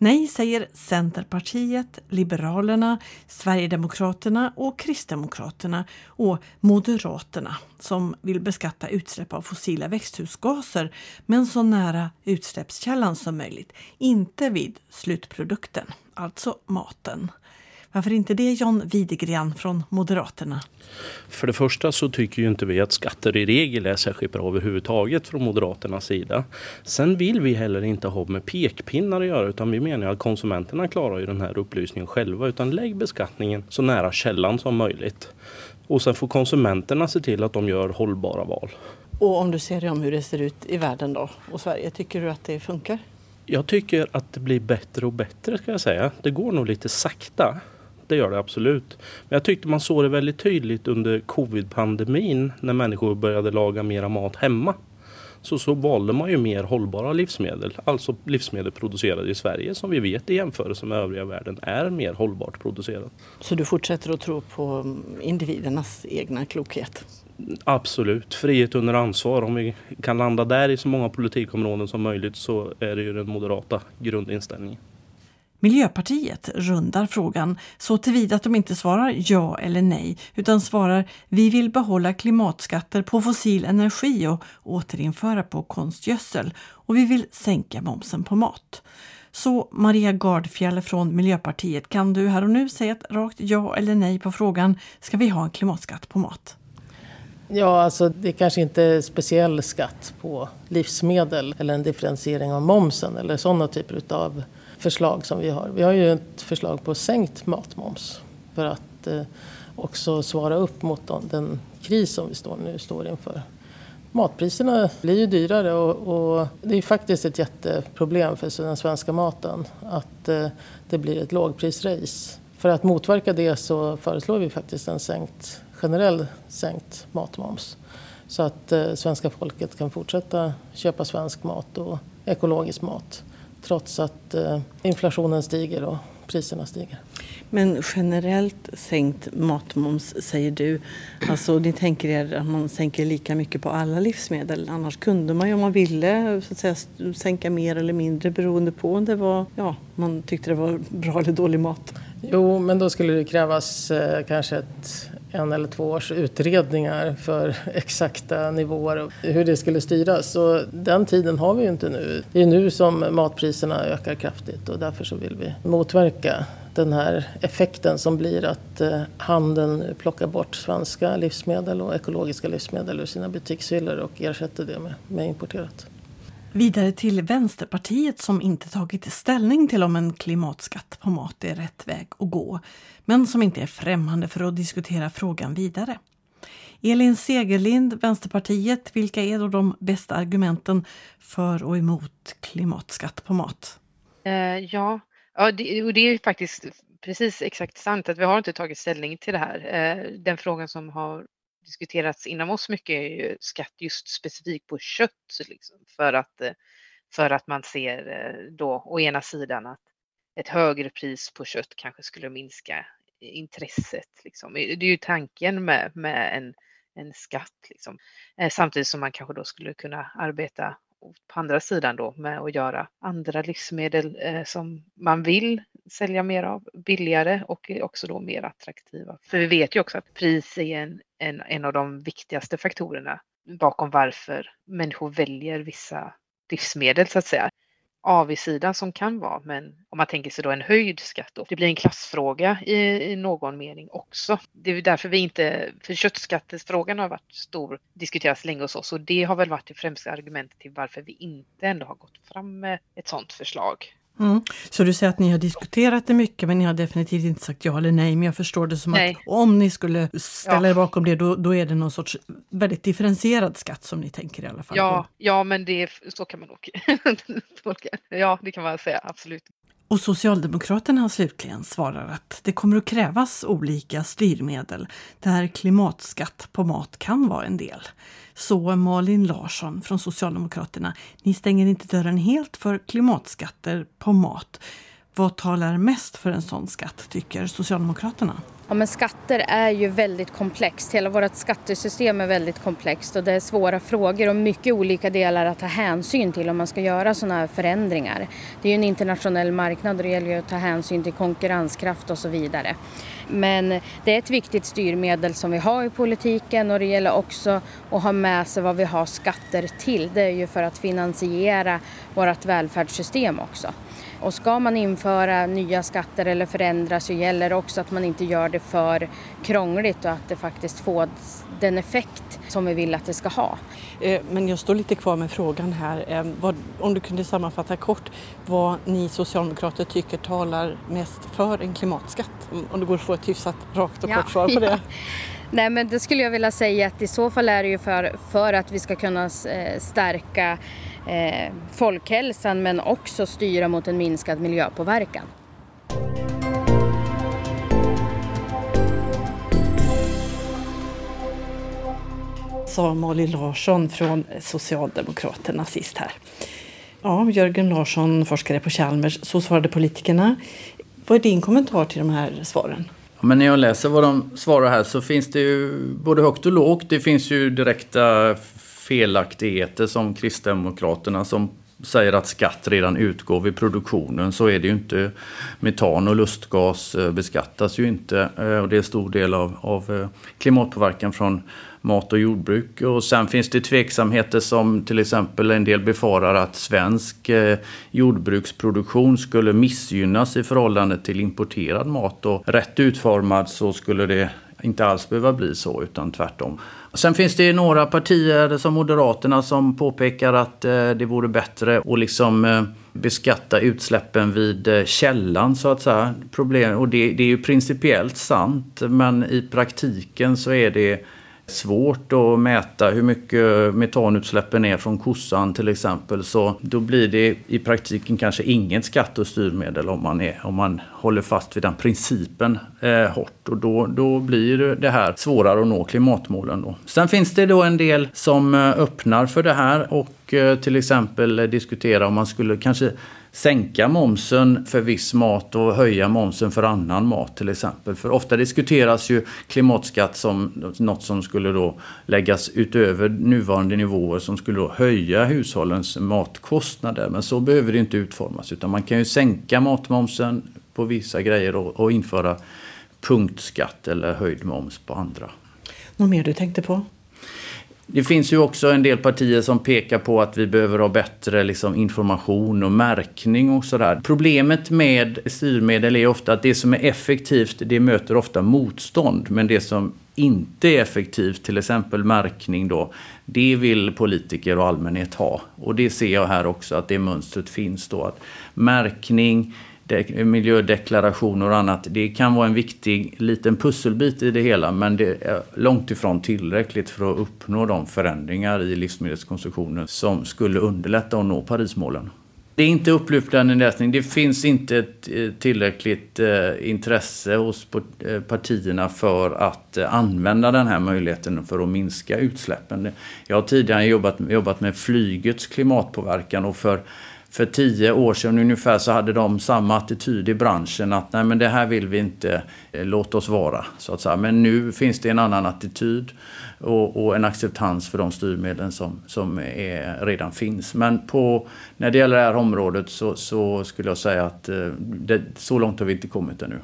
A: Nej säger Centerpartiet, Liberalerna, Sverigedemokraterna och Kristdemokraterna och Moderaterna som vill beskatta utsläpp av fossila växthusgaser men så nära utsläppskällan som möjligt, inte vid slutprodukten, alltså maten. Varför inte det John Widegren från Moderaterna?
K: För det första så tycker ju inte vi att skatter i regel är särskilt bra överhuvudtaget från Moderaternas sida. Sen vill vi heller inte ha med pekpinnar att göra utan vi menar att konsumenterna klarar ju den här upplysningen själva utan lägg beskattningen så nära källan som möjligt. Och sen får konsumenterna se till att de gör hållbara val.
A: Och om du ser dig om hur det ser ut i världen då och Sverige, tycker du att det funkar?
K: Jag tycker att det blir bättre och bättre ska jag säga. Det går nog lite sakta det gör det absolut. Men jag tyckte man såg det väldigt tydligt under covid-pandemin när människor började laga mera mat hemma. Så, så valde man ju mer hållbara livsmedel, alltså livsmedel producerade i Sverige som vi vet i jämförelse med övriga världen är mer hållbart producerat.
A: Så du fortsätter att tro på individernas egna klokhet?
K: Absolut, frihet under ansvar. Om vi kan landa där i så många politikområden som möjligt så är det ju den moderata grundinställningen.
A: Miljöpartiet rundar frågan så tillvida att de inte svarar ja eller nej utan svarar vi vill behålla klimatskatter på fossil energi och återinföra på konstgödsel och vi vill sänka momsen på mat. Så Maria Gardfjell från Miljöpartiet, kan du här och nu säga ett rakt ja eller nej på frågan ska vi ha en klimatskatt på mat?
L: Ja, alltså det kanske inte är speciell skatt på livsmedel eller en differentiering av momsen eller sådana typer av förslag som vi har. Vi har ju ett förslag på sänkt matmoms för att eh, också svara upp mot den kris som vi står, nu står inför. Matpriserna blir ju dyrare och, och, det är faktiskt ett jätteproblem för den svenska maten att eh, det blir ett lågprisrace. För att motverka det så föreslår vi faktiskt en sänkt, generell sänkt matmoms. Så att eh, svenska folket kan fortsätta köpa svensk mat och ekologisk mat trots att eh, inflationen stiger och priserna stiger.
A: Men generellt sänkt matmoms säger du. Alltså ni tänker er att man sänker lika mycket på alla livsmedel. Annars kunde man ju om man ville så att säga, sänka mer eller mindre beroende på om det var, ja, man tyckte det var bra eller dålig mat.
L: Jo, men då skulle det krävas eh, kanske ett, en eller två års utredningar för exakta nivåer och hur det skulle styras. Så den tiden har vi ju inte nu. Det är nu som matpriserna ökar kraftigt och därför så vill vi motverka den här effekten som blir att eh, handeln plockar bort svenska livsmedel och ekologiska livsmedel ur sina butikshyllor och ersätter det med, med importerat.
A: Vidare till Vänsterpartiet som inte tagit ställning till om en klimatskatt på mat är rätt väg att gå, men som inte är främmande för att diskutera frågan vidare. Elin Segerlind, Vänsterpartiet, vilka är då de bästa argumenten för och emot klimatskatt på mat?
M: Eh, ja, ja det, och det är faktiskt precis exakt sant att vi har inte tagit ställning till det här. Eh, den frågan som har diskuterats inom oss mycket är ju skatt just specifikt på kött liksom, för, att, eh, för att man ser eh, då å ena sidan att ett högre pris på kött kanske skulle minska intresset. Liksom. Det är ju tanken med, med en, en skatt. Liksom. Eh, samtidigt som man kanske då skulle kunna arbeta på andra sidan då med att göra andra livsmedel eh, som man vill sälja mer av billigare och också då mer attraktiva. För vi vet ju också att pris är en, en, en av de viktigaste faktorerna bakom varför människor väljer vissa livsmedel så att säga avigsidan som kan vara, men om man tänker sig då en höjd skatt då, det blir en klassfråga i, i någon mening också. Det är därför vi inte, för köttskattesfrågan har varit stor, diskuterats länge hos oss och det har väl varit det främsta argumentet till varför vi inte ändå har gått fram med ett sådant förslag.
A: Mm. Så du säger att ni har diskuterat det mycket men ni har definitivt inte sagt ja eller nej. Men jag förstår det som nej. att om ni skulle ställa ja. er bakom det då, då är det någon sorts väldigt differentierad skatt som ni tänker i alla fall.
M: Ja, ja men det, så kan man nog tolka Ja, det kan man säga, absolut.
A: Och Socialdemokraterna slutligen svarar att det kommer att krävas olika styrmedel där klimatskatt på mat kan vara en del. Så Malin Larsson från Socialdemokraterna, ni stänger inte dörren helt för klimatskatter på mat. Vad talar mest för en sån skatt, tycker Socialdemokraterna?
F: Ja, men skatter är ju väldigt komplext. Hela vårt skattesystem är väldigt komplext och det är svåra frågor och mycket olika delar att ta hänsyn till om man ska göra sådana här förändringar. Det är ju en internationell marknad och det gäller ju att ta hänsyn till konkurrenskraft och så vidare. Men det är ett viktigt styrmedel som vi har i politiken och det gäller också att ha med sig vad vi har skatter till. Det är ju för att finansiera vårt välfärdssystem också. Och ska man införa nya skatter eller förändra så gäller det också att man inte gör det för krångligt och att det faktiskt får den effekt som vi vill att det ska ha.
A: Eh, men jag står lite kvar med frågan här. Eh, om du kunde sammanfatta kort vad ni socialdemokrater tycker talar mest för en klimatskatt? Om det går att få ett hyfsat rakt och kort svar på det.
F: Nej men det skulle jag vilja säga att i så fall är det ju för, för att vi ska kunna eh, stärka eh, folkhälsan men också styra mot en minskad miljöpåverkan.
A: Sa Malin Larsson från Socialdemokraterna sist här. Ja, Jörgen Larsson, forskare på Chalmers. Så svarade politikerna. Vad är din kommentar till de här svaren?
J: men när jag läser vad de svarar här så finns det ju både högt och lågt. Det finns ju direkta felaktigheter som Kristdemokraterna som säger att skatt redan utgår vid produktionen så är det ju inte metan och lustgas eh, beskattas ju inte eh, och det är en stor del av, av eh, klimatpåverkan från mat och jordbruk. Och sen finns det tveksamheter som till exempel en del befarar att svensk jordbruksproduktion skulle missgynnas i förhållande till importerad mat. Och rätt utformad så skulle det inte alls behöva bli så utan tvärtom. Sen finns det ju några partier som Moderaterna som påpekar att eh, det vore bättre att liksom eh, beskatta utsläppen vid eh, källan så att säga. Problem, och det, det är ju principiellt sant men i praktiken så är det svårt att mäta hur mycket metanutsläppen är från kossan till exempel. Så då blir det i praktiken kanske inget skatt och styrmedel om man, är, om man håller fast vid den principen eh, hårt. Och då, då blir det här svårare att nå klimatmålen. Då. Sen finns det då en del som eh, öppnar för det här och eh, till exempel diskutera om man skulle kanske sänka momsen för viss mat och höja momsen för annan mat till exempel. För ofta diskuteras ju klimatskatt som något som skulle då läggas utöver nuvarande nivåer som skulle då höja hushållens matkostnader. Men så behöver det inte utformas utan man kan ju sänka matmomsen på vissa grejer och, och införa punktskatt eller höjd moms på andra.
A: Något mer du tänkte på?
J: Det finns ju också en del partier som pekar på att vi behöver ha bättre liksom, information och märkning och sådär. Problemet med styrmedel är ofta att det som är effektivt, det möter ofta motstånd. Men det som inte är effektivt, till exempel märkning då, det vill politiker och allmänhet ha. Och det ser jag här också att det mönstret finns då. Att märkning miljödeklarationer och annat. Det kan vara en viktig liten pusselbit i det hela men det är långt ifrån tillräckligt för att uppnå de förändringar i livsmedelskonsumtionen som skulle underlätta att nå Parismålen. Det är inte upplyftande läsning. Det finns inte ett eh, tillräckligt eh, intresse hos eh, partierna för att använda den här möjligheten för att minska utsläppen. Jag har tidigare jobbat, jobbat med flygets klimatpåverkan och för för tio år sedan ungefär så hade de samma attityd i branschen att nej men det här vill vi inte, eh, låt oss vara. Så att säga. Men nu finns det en annan attityd och, och en acceptans för de styrmedel som, som är, redan finns. Men på, när det gäller det här området så, så skulle jag säga att eh, det, så långt har vi inte kommit ännu.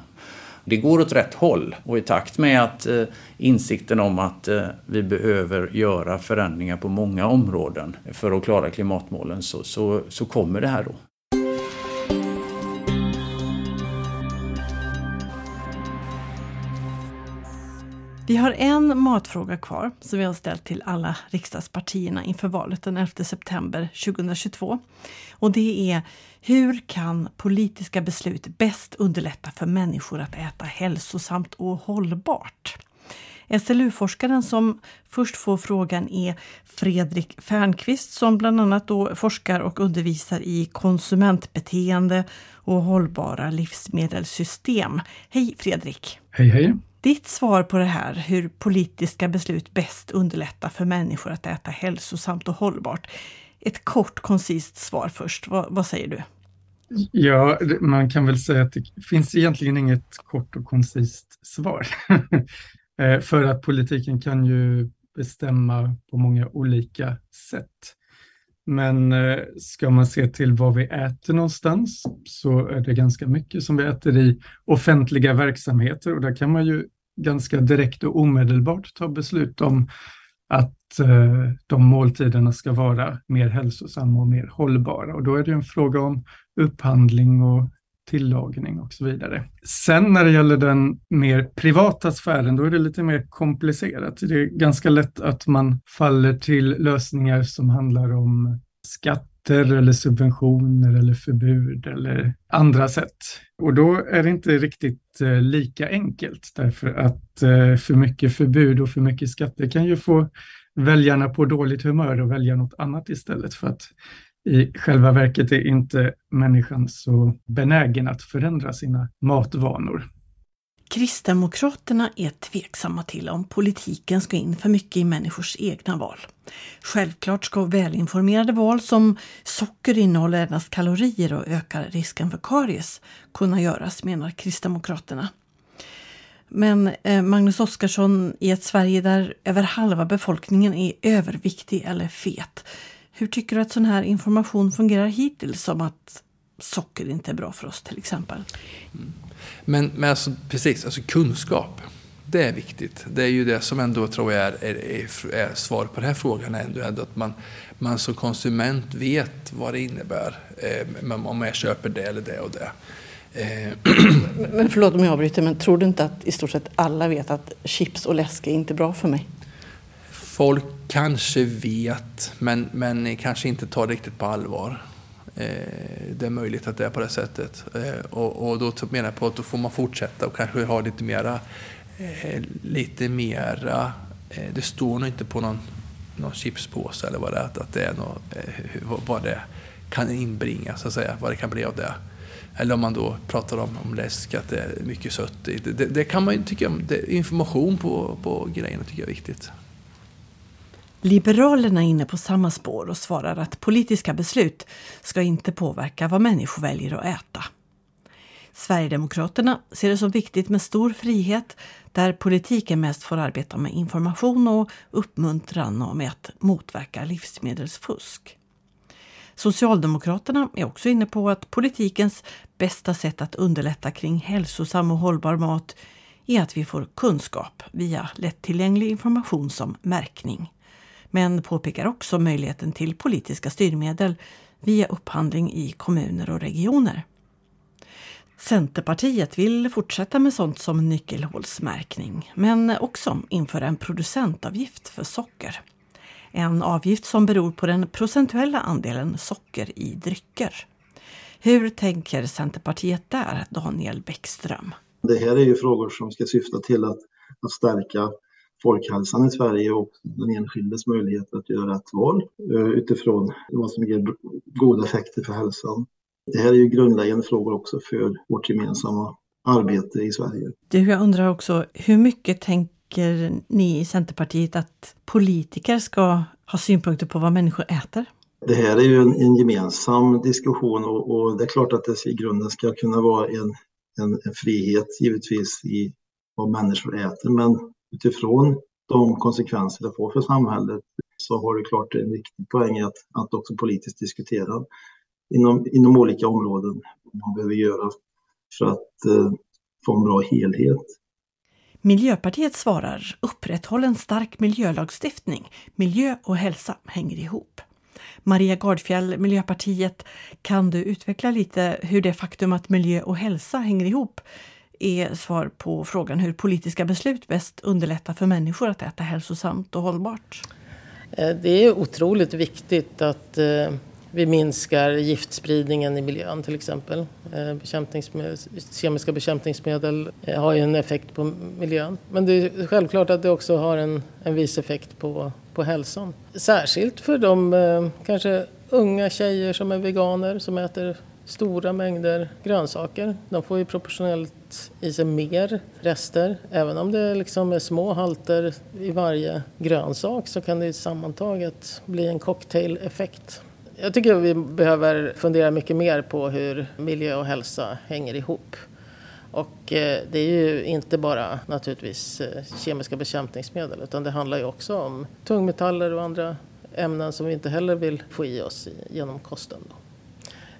J: Det går åt rätt håll och i takt med att eh, insikten om att eh, vi behöver göra förändringar på många områden för att klara klimatmålen så, så, så kommer det här då.
A: Vi har en matfråga kvar som vi har ställt till alla riksdagspartierna inför valet den 11 september 2022. Och det är hur kan politiska beslut bäst underlätta för människor att äta hälsosamt och hållbart? SLU-forskaren som först får frågan är Fredrik Fernqvist som bland annat då forskar och undervisar i konsumentbeteende och hållbara livsmedelssystem. Hej Fredrik!
N: Hej hej!
A: Ditt svar på det här, hur politiska beslut bäst underlättar för människor att äta hälsosamt och hållbart. Ett kort koncist svar först, vad, vad säger du?
N: Ja, man kan väl säga att det finns egentligen inget kort och koncist svar. Eh, för att politiken kan ju bestämma på många olika sätt. Men eh, ska man se till vad vi äter någonstans så är det ganska mycket som vi äter i offentliga verksamheter och där kan man ju ganska direkt och omedelbart ta beslut om att eh, de måltiderna ska vara mer hälsosamma och mer hållbara. Och då är det en fråga om upphandling och tillagning och så vidare. Sen när det gäller den mer privata sfären, då är det lite mer komplicerat. Det är ganska lätt att man faller till lösningar som handlar om skatt, skatter eller subventioner eller förbud eller andra sätt. Och då är det inte riktigt eh, lika enkelt därför att eh, för mycket förbud och för mycket skatter kan ju få väljarna på dåligt humör och välja något annat istället för att i själva verket är inte människan så benägen att förändra sina matvanor.
A: Kristdemokraterna är tveksamma till om politiken ska in för mycket i människors egna val. Självklart ska välinformerade val som socker innehåller endast kalorier och ökar risken för karies kunna göras, menar Kristdemokraterna. Men eh, Magnus Oscarsson, i ett Sverige där över halva befolkningen är överviktig eller fet, Hur tycker du att sån här information fungerar hittills? om att socker inte är bra för oss till exempel.
D: Mm. Men, men alltså, precis, alltså kunskap. Det är viktigt. Det är ju det som ändå tror jag är, är, är svaret på den här frågan. Är ändå, ändå att man, man som konsument vet vad det innebär eh, om jag köper det eller det och det.
A: Eh. Men förlåt om jag avbryter, men tror du inte att i stort sett alla vet att chips och läsk är inte bra för mig?
D: Folk kanske vet, men, men kanske inte tar det riktigt på allvar. Eh, det är möjligt att det är på det sättet. Eh, och, och då menar jag på att då får man fortsätta och kanske ha lite mera, eh, lite mera, eh, det står nog inte på någon, någon chipspåse eller vad det är, att det är något, eh, vad det kan inbringa, så att säga, vad det kan bli av det. Eller om man då pratar om, om läsk, att det är mycket sött i. Det, det, kan man ju tycka om. Det, information på, på grejerna tycker jag är viktigt.
A: Liberalerna är inne på samma spår och svarar att politiska beslut ska inte påverka vad människor väljer att äta. Sverigedemokraterna ser det som viktigt med stor frihet där politiken mest får arbeta med information och uppmuntran och med att motverka livsmedelsfusk. Socialdemokraterna är också inne på att politikens bästa sätt att underlätta kring hälsosam och hållbar mat är att vi får kunskap via lättillgänglig information som märkning. Men påpekar också möjligheten till politiska styrmedel via upphandling i kommuner och regioner. Centerpartiet vill fortsätta med sånt som nyckelhålsmärkning men också införa en producentavgift för socker. En avgift som beror på den procentuella andelen socker i drycker. Hur tänker Centerpartiet där, Daniel Bäckström?
G: Det här är ju frågor som ska syfta till att, att stärka folkhälsan i Sverige och den enskildes möjlighet att göra rätt val eh, utifrån vad som ger goda effekter för hälsan. Det här är ju grundläggande frågor också för vårt gemensamma arbete i Sverige.
A: Du, jag undrar också, hur mycket tänker ni i Centerpartiet att politiker ska ha synpunkter på vad människor äter?
G: Det här är ju en, en gemensam diskussion och, och, det är klart att det i grunden ska kunna vara en, en, en frihet givetvis i vad människor äter. Men utifrån de konsekvenser det får för samhället så har du klart en viktig poäng att, att också politiskt diskutera inom, inom olika områden vad man behöver göra för att eh, få en bra helhet.
A: Miljöpartiet svarar upprätthåll en stark miljölagstiftning. Miljö och hälsa hänger ihop. Maria Gardfjell, Miljöpartiet, kan du utveckla lite hur det faktum att miljö och hälsa hänger ihop är svar på frågan hur politiska beslut bäst underlättar för människor att äta hälsosamt och hållbart?
L: Eh, det är otroligt viktigt att eh, vi minskar giftspridningen i miljön till exempel. Eh, bekämpningsmedel, kemiska bekämpningsmedel har ju en effekt på miljön. Men det är självklart att det också har en, en viss effekt på, på hälsan. Särskilt för de kanske unga tjejer som är veganer som äter stora mängder grönsaker. De får ju proportionellt i sig mer rester. Även om det liksom är små halter i varje grönsak så kan det sammantaget bli en cocktail-effekt. Jag tycker vi behöver fundera mycket mer på hur miljö och hälsa hänger ihop. Och eh, det är ju inte bara naturligtvis eh, kemiska bekämpningsmedel utan det handlar ju också om tungmetaller och andra ämnen som vi inte heller vill få i oss genom kosten.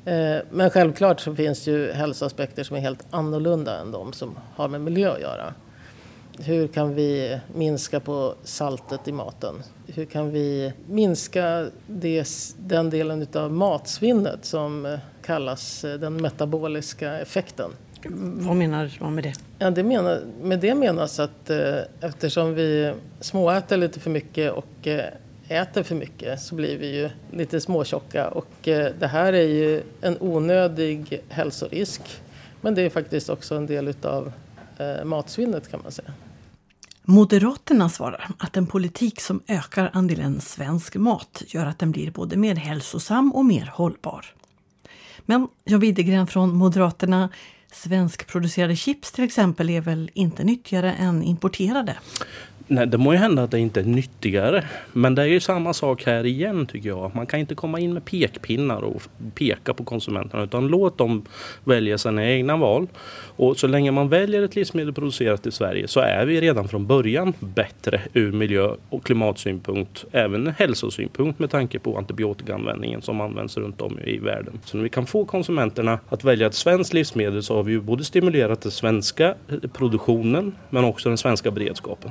L: Eh, men självklart så finns ju hälsoaspekter som är helt annorlunda än de som har med miljö att göra. Hur kan vi minska på saltet i maten? Hur kan vi minska det, den delen av matsvinnet som eh, kallas eh, den metaboliska effekten?
A: Vad menar man med det?
L: Ja, det menar, med det menas att eftersom vi småäter lite för mycket och äter för mycket så blir vi ju lite småtjocka och eh, det här är ju en onödig hälsorisk. Men det är faktiskt också en del utav eh, matsvinnet kan man säga.
A: Moderaterna svarar att en politik som ökar andelen svensk mat gör att den blir både mer hälsosam och mer hållbar. Men John Widegren från Moderaterna, svenskproducerade chips till exempel är väl inte nyttigare än importerade?
K: Nej, det må ju hända att det inte är nyttigare. Men det är ju samma sak här igen tycker jag. Man kan inte komma in med pekpinnar och peka på konsumenterna utan låt dem välja sina egna val. Och så länge man väljer ett livsmedel producerat i Sverige så är vi redan från början bättre ur miljö och klimatsynpunkt. Även hälsosynpunkt med tanke på antibiotikaanvändningen som används runt om i världen. Så när vi kan få konsumenterna att välja ett svenskt livsmedel så har vi ju både stimulerat den svenska eh, produktionen men också den svenska beredskapen.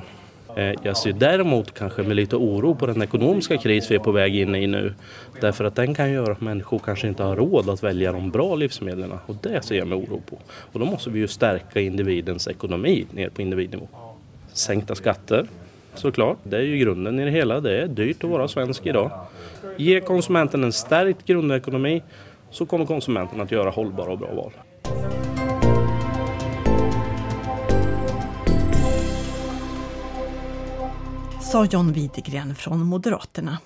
K: Eh, jag ser däremot kanske med lite oro på den ekonomiska kris vi är på väg in i nu. Därför att den kan göra att människor kanske inte har råd att välja de bra livsmedlen. Och det ser jag med oro på. Och då måste vi ju stärka individens ekonomi ner på individnivå. Sänkta skatter, såklart. Det är ju grunden i det hela. Det är dyrt att vara svensk idag. Ge konsumenten en stärkt grundekonomi så kommer konsumenten att göra hållbara och bra val.
A: Sa John Widegren från Moderaterna.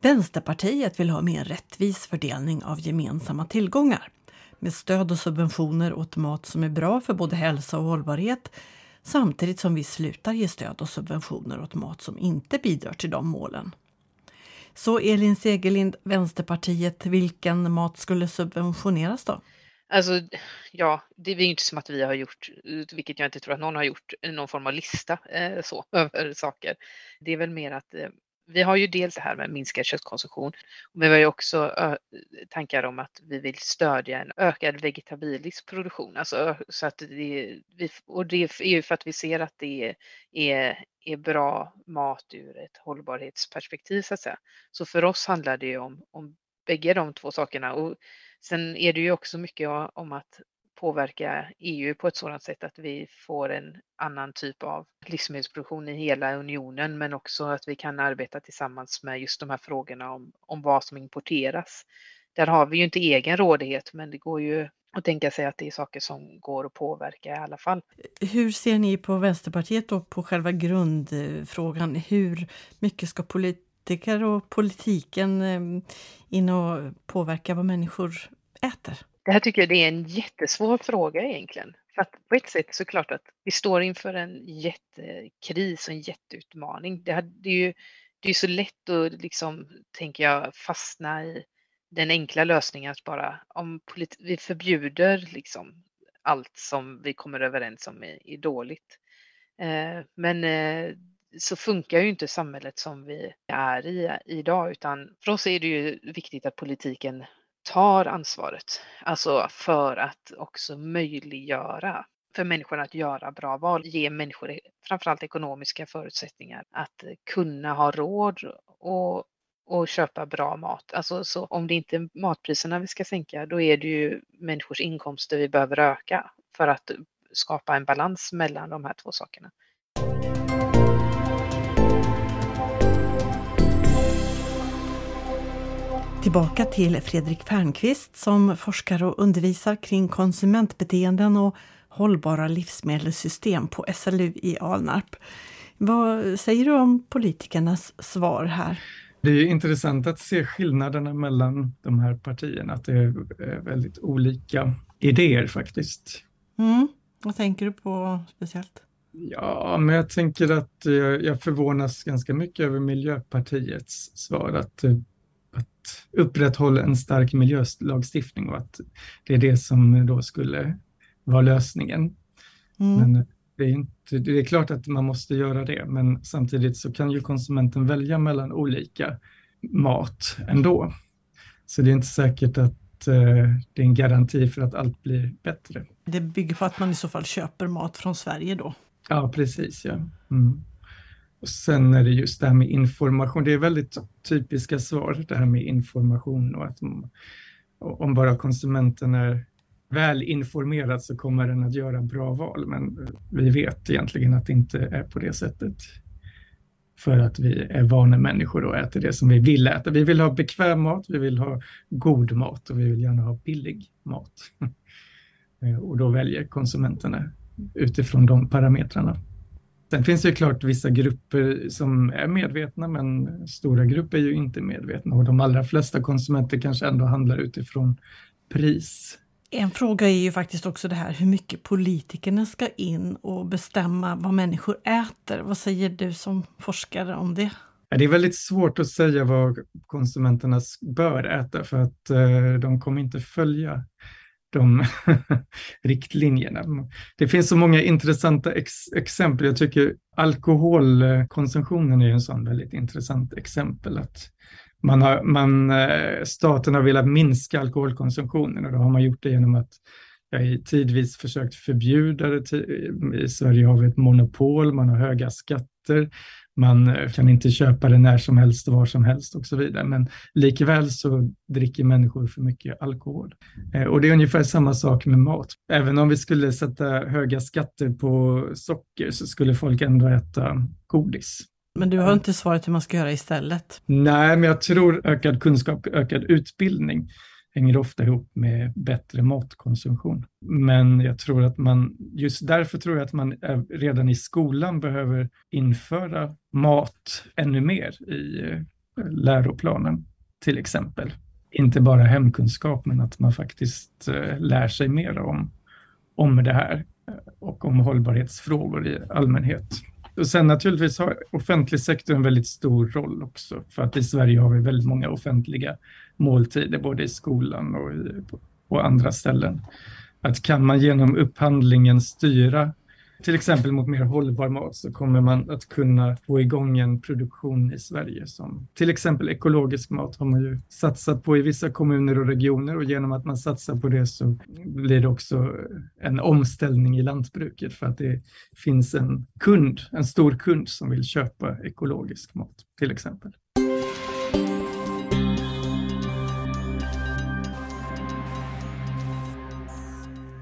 A: Vänsterpartiet vill ha mer rättvis fördelning av gemensamma tillgångar med stöd och subventioner åt mat som är bra för både hälsa och hållbarhet samtidigt som vi slutar ge stöd och subventioner åt mat som inte bidrar till de målen. Så Elin Segerlind, Vänsterpartiet, vilken mat skulle subventioneras då?
M: Alltså, ja, det är ju inte som att vi har gjort, vilket jag inte tror att någon har gjort, någon form av lista eh, så, över saker. Det är väl mer att eh, vi har ju dels det här med minskad köttkonsumtion, men vi har ju också ö, tankar om att vi vill stödja en ökad vegetabilisk produktion. Alltså, så att det, vi, och det är ju för att vi ser att det är, är bra mat ur ett hållbarhetsperspektiv så att säga. Så för oss handlar det ju om, om bägge de två sakerna. Och Sen är det ju också mycket om att påverka EU på ett sådant sätt att vi får en annan typ av livsmedelsproduktion i hela unionen men också att vi kan arbeta tillsammans med just de här frågorna om, om vad som importeras. Där har vi ju inte egen rådighet men det går ju att tänka sig att det är saker som går att påverka i alla fall.
A: Hur ser ni på Vänsterpartiet då på själva grundfrågan? Hur mycket ska polit politiker och politiken eh, in och påverka vad människor äter?
M: Det här tycker jag är en jättesvår fråga egentligen. För att på ett sätt så klart att vi står inför en jättekris och en jätteutmaning. Det, det är ju det är så lätt att liksom, tänker jag, fastna i den enkla lösningen att bara om vi förbjuder liksom allt som vi kommer överens om är, är dåligt. Eh, men eh, så funkar ju inte samhället som vi är i idag utan för oss är det ju viktigt att politiken tar ansvaret, alltså för att också möjliggöra för människorna att göra bra val, ge människor e, framförallt ekonomiska förutsättningar att kunna ha råd och, och köpa bra mat. Alltså, så om det inte är matpriserna vi ska sänka, då är det ju människors inkomster vi behöver öka för att skapa en balans mellan de här två sakerna.
A: Tillbaka till Fredrik Fernqvist som forskar och undervisar kring konsumentbeteenden och hållbara livsmedelssystem på SLU i Alnarp. Vad säger du om politikernas svar här?
N: Det är intressant att se skillnaderna mellan de här partierna, att det är väldigt olika idéer faktiskt.
A: Mm. Vad tänker du på speciellt?
N: Ja, men jag tänker att jag förvånas ganska mycket över Miljöpartiets svar, att att upprätthålla en stark miljölagstiftning och att det är det som då skulle vara lösningen. Mm. Men det är, inte, det är klart att man måste göra det, men samtidigt så kan ju konsumenten välja mellan olika mat ändå. Så det är inte säkert att eh, det är en garanti för att allt blir bättre.
A: Det bygger på att man i så fall köper mat från Sverige då?
N: Ja, precis. Ja. Mm. Och sen är det just det här med information. Det är väldigt typiska svar, det här med information och att om bara konsumenten är väl informerad så kommer den att göra bra val. Men vi vet egentligen att det inte är på det sättet. För att vi är vana människor och äter det som vi vill äta. Vi vill ha bekväm mat, vi vill ha god mat och vi vill gärna ha billig mat. Eh, och då väljer konsumenterna utifrån de parametrarna. Sen finns det klart vissa grupper som är medvetna, men stora grupper är ju inte medvetna och de allra flesta konsumenter kanske ändå handlar utifrån pris.
A: En fråga är ju faktiskt också det här hur mycket politikerna ska in och bestämma vad människor äter. Vad säger du som forskare om det?
N: Det är väldigt svårt att säga vad konsumenterna bör äta för att eh, de kommer inte följa de riktlinjerna. Det finns så många intressanta ex exempel. Jag tycker alkoholkonsumtionen är en sån väldigt intressant exempel. Att man har, man, eh, staten har velat minska alkoholkonsumtionen och då har man gjort det genom att jag tidvis försökt förbjuda det. I Sverige har vi ett monopol, man har höga skatter, man eh, kan inte köpa det när som helst och var som helst och så vidare. Men likväl så dricker människor för mycket alkohol. Eh, och det är ungefär samma sak med mat. Även om vi skulle sätta höga skatter på socker så skulle folk ändå äta godis.
A: Men du har inte svarat hur man ska göra istället?
N: Nej, men jag tror ökad kunskap, ökad utbildning hänger ofta ihop med bättre matkonsumtion. Men jag tror att man, just därför tror jag att man redan i skolan behöver införa mat ännu mer i eh, läroplanen, till exempel. Inte bara hemkunskap, men att man faktiskt eh, lär sig mer om, om det här eh, och om hållbarhetsfrågor i allmänhet. Och sen naturligtvis har offentlig sektor en väldigt stor roll också, för att i Sverige har vi väldigt många offentliga måltider, både i skolan och i, på andra ställen. Att kan man genom upphandlingen styra till exempel mot mer hållbar mat så kommer man att kunna få igång en produktion i Sverige som till exempel ekologisk mat har man ju satsat på i vissa kommuner och regioner och genom att man satsar på det så blir det också en omställning i lantbruket för att det finns en kund, en stor kund som vill köpa ekologisk mat till exempel.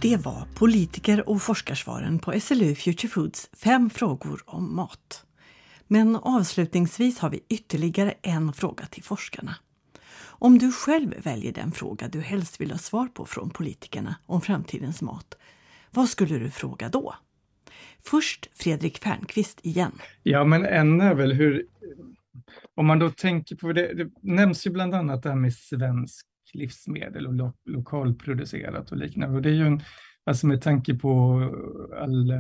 A: Det var politiker och forskarsvaren på SLU Future Foods fem frågor om mat. Men avslutningsvis har vi ytterligare en fråga till forskarna. Om du själv väljer den fråga du helst vill ha svar på från politikerna om framtidens mat, vad skulle du fråga då? Först Fredrik Fernqvist igen.
N: Ja, men en är väl hur... Om man då tänker på det, det nämns ju bland annat det här med svensk livsmedel och lo lokalproducerat och liknande. Och det är ju en, alltså med tanke på all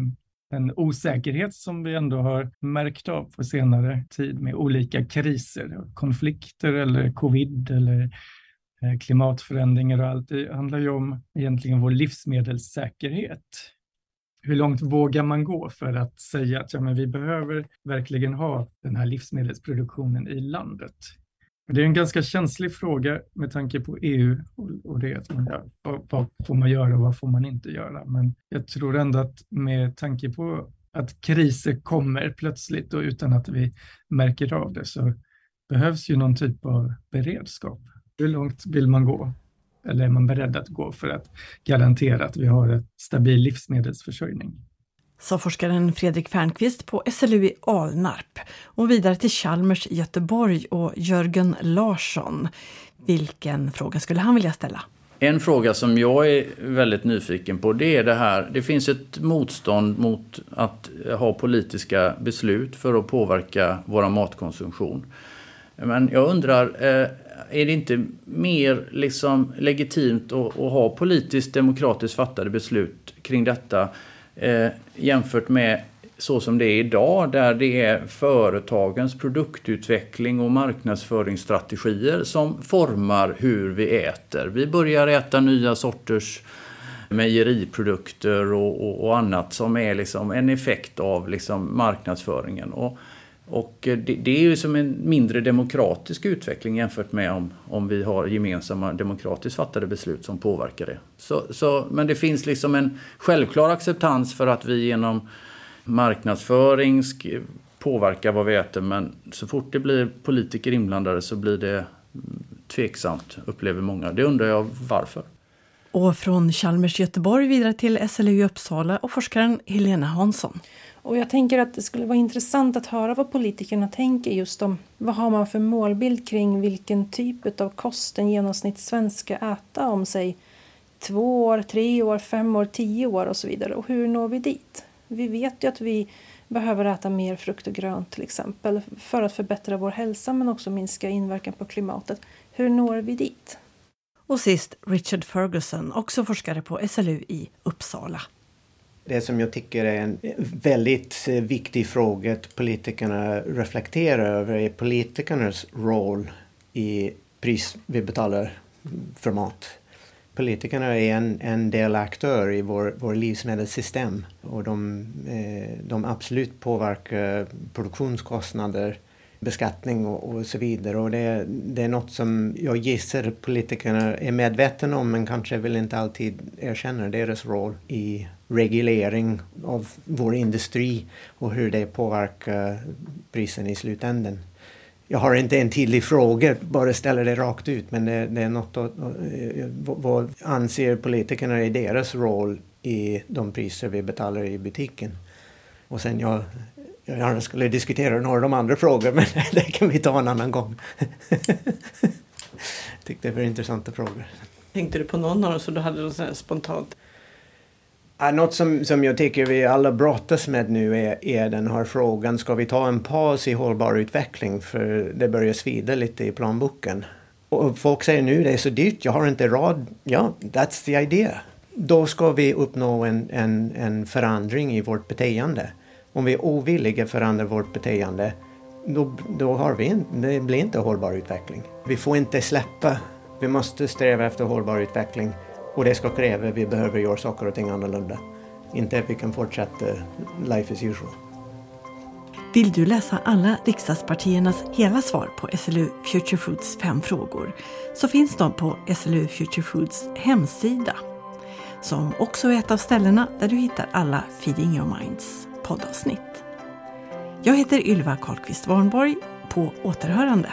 N: den osäkerhet som vi ändå har märkt av på senare tid med olika kriser, konflikter eller covid eller eh, klimatförändringar och allt. Det handlar ju om egentligen vår livsmedelssäkerhet. Hur långt vågar man gå för att säga att ja, men vi behöver verkligen ha den här livsmedelsproduktionen i landet? Det är en ganska känslig fråga med tanke på EU och det att man, ja, vad får man göra och vad får man inte göra. Men jag tror ändå att med tanke på att kriser kommer plötsligt och utan att vi märker av det så behövs ju någon typ av beredskap. Hur långt vill man gå? Eller är man beredd att gå för att garantera att vi har en stabil livsmedelsförsörjning?
A: Sa forskaren Fredrik Fernqvist på SLU i Alnarp och vidare till Chalmers i Göteborg och Jörgen Larsson. Vilken fråga skulle han vilja ställa?
J: En fråga som jag är väldigt nyfiken på det är det här. Det finns ett motstånd mot att ha politiska beslut för att påverka vår matkonsumtion. Men jag undrar, eh, är det inte mer liksom legitimt att, att ha politiskt demokratiskt fattade beslut kring detta eh, jämfört med så som det är idag där det är företagens produktutveckling och marknadsföringsstrategier som formar hur vi äter. Vi börjar äta nya sorters mejeriprodukter och, och, och annat som är liksom en effekt av liksom marknadsföringen. Och och eh, det, det, är ju som en mindre demokratisk utveckling jämfört med om, om vi har gemensamma demokratiskt fattade beslut som påverkar det. Så, så, men det finns liksom en självklar acceptans för att vi genom marknadsföring påverkar vad vi äter men så fort det blir politiker inblandade så blir det mm, tveksamt, upplever många. Det undrar jag varför.
A: Och från Chalmers Göteborg vidare till SLU i Uppsala och forskaren Helena Hansson.
B: Och jag tänker att det skulle vara intressant att höra vad politikerna tänker just om vad har man för målbild kring vilken typ av kost en genomsnittssvensk ska äta om sig två år, tre år, fem år, tio år och så vidare. Och hur når vi dit? Vi vet ju att vi behöver äta mer frukt och grönt till exempel för att förbättra vår hälsa men också minska inverkan på klimatet. Hur når vi dit?
A: Och sist Richard Ferguson, också forskare på SLU i Uppsala.
E: Det som jag tycker är en väldigt eh, viktig fråga att politikerna reflekterar över är politikernas roll i pris vi betalar för mat. Politikerna är en, en delaktör i vår, vår livsmedelssystem och de, eh, de absolut påverkar produktionskostnader, beskattning och, och så vidare. Och det, det är något som jag gissar politikerna är medvetna om men kanske vill inte alltid erkänna deras roll i reglering av vår industri och hur det påverkar prisen i slutändan. Jag har inte en tydlig fråga, bara ställer det rakt ut, men det, det är något att, vad anser politikerna är deras roll i de priser vi betalar i butiken? Och sen jag, jag gärna skulle diskutera några av de andra frågorna, men det kan vi ta en annan gång. jag tyckte det var intressanta frågor.
A: Tänkte du på någon av dem så du hade något spontant?
E: Ja, något som, som jag tycker vi alla brottas med nu är, är den här frågan, ska vi ta en paus i hållbar utveckling för det börjar svida lite i planboken. Och folk säger nu det är så dyrt, jag har inte råd. Ja, that's the idea. Då ska vi uppnå en, en, en förändring i vårt beteende. Om vi är ovilliga att förändra vårt beteende, då, då har vi en, det blir inte hållbar utveckling. Vi får inte släppa, vi måste sträva efter hållbar utveckling och det ska kräva att vi behöver göra saker och ting annorlunda. Inte att vi kan fortsätta life as usual.
A: Vill du läsa alla riksdagspartiernas hela svar på SLU Future Foods fem frågor så finns de på SLU Future Foods hemsida som också är ett av ställena där du hittar alla Feeding Your Minds poddavsnitt. Jag heter Ylva Karlqvist Warnborg. På återhörande.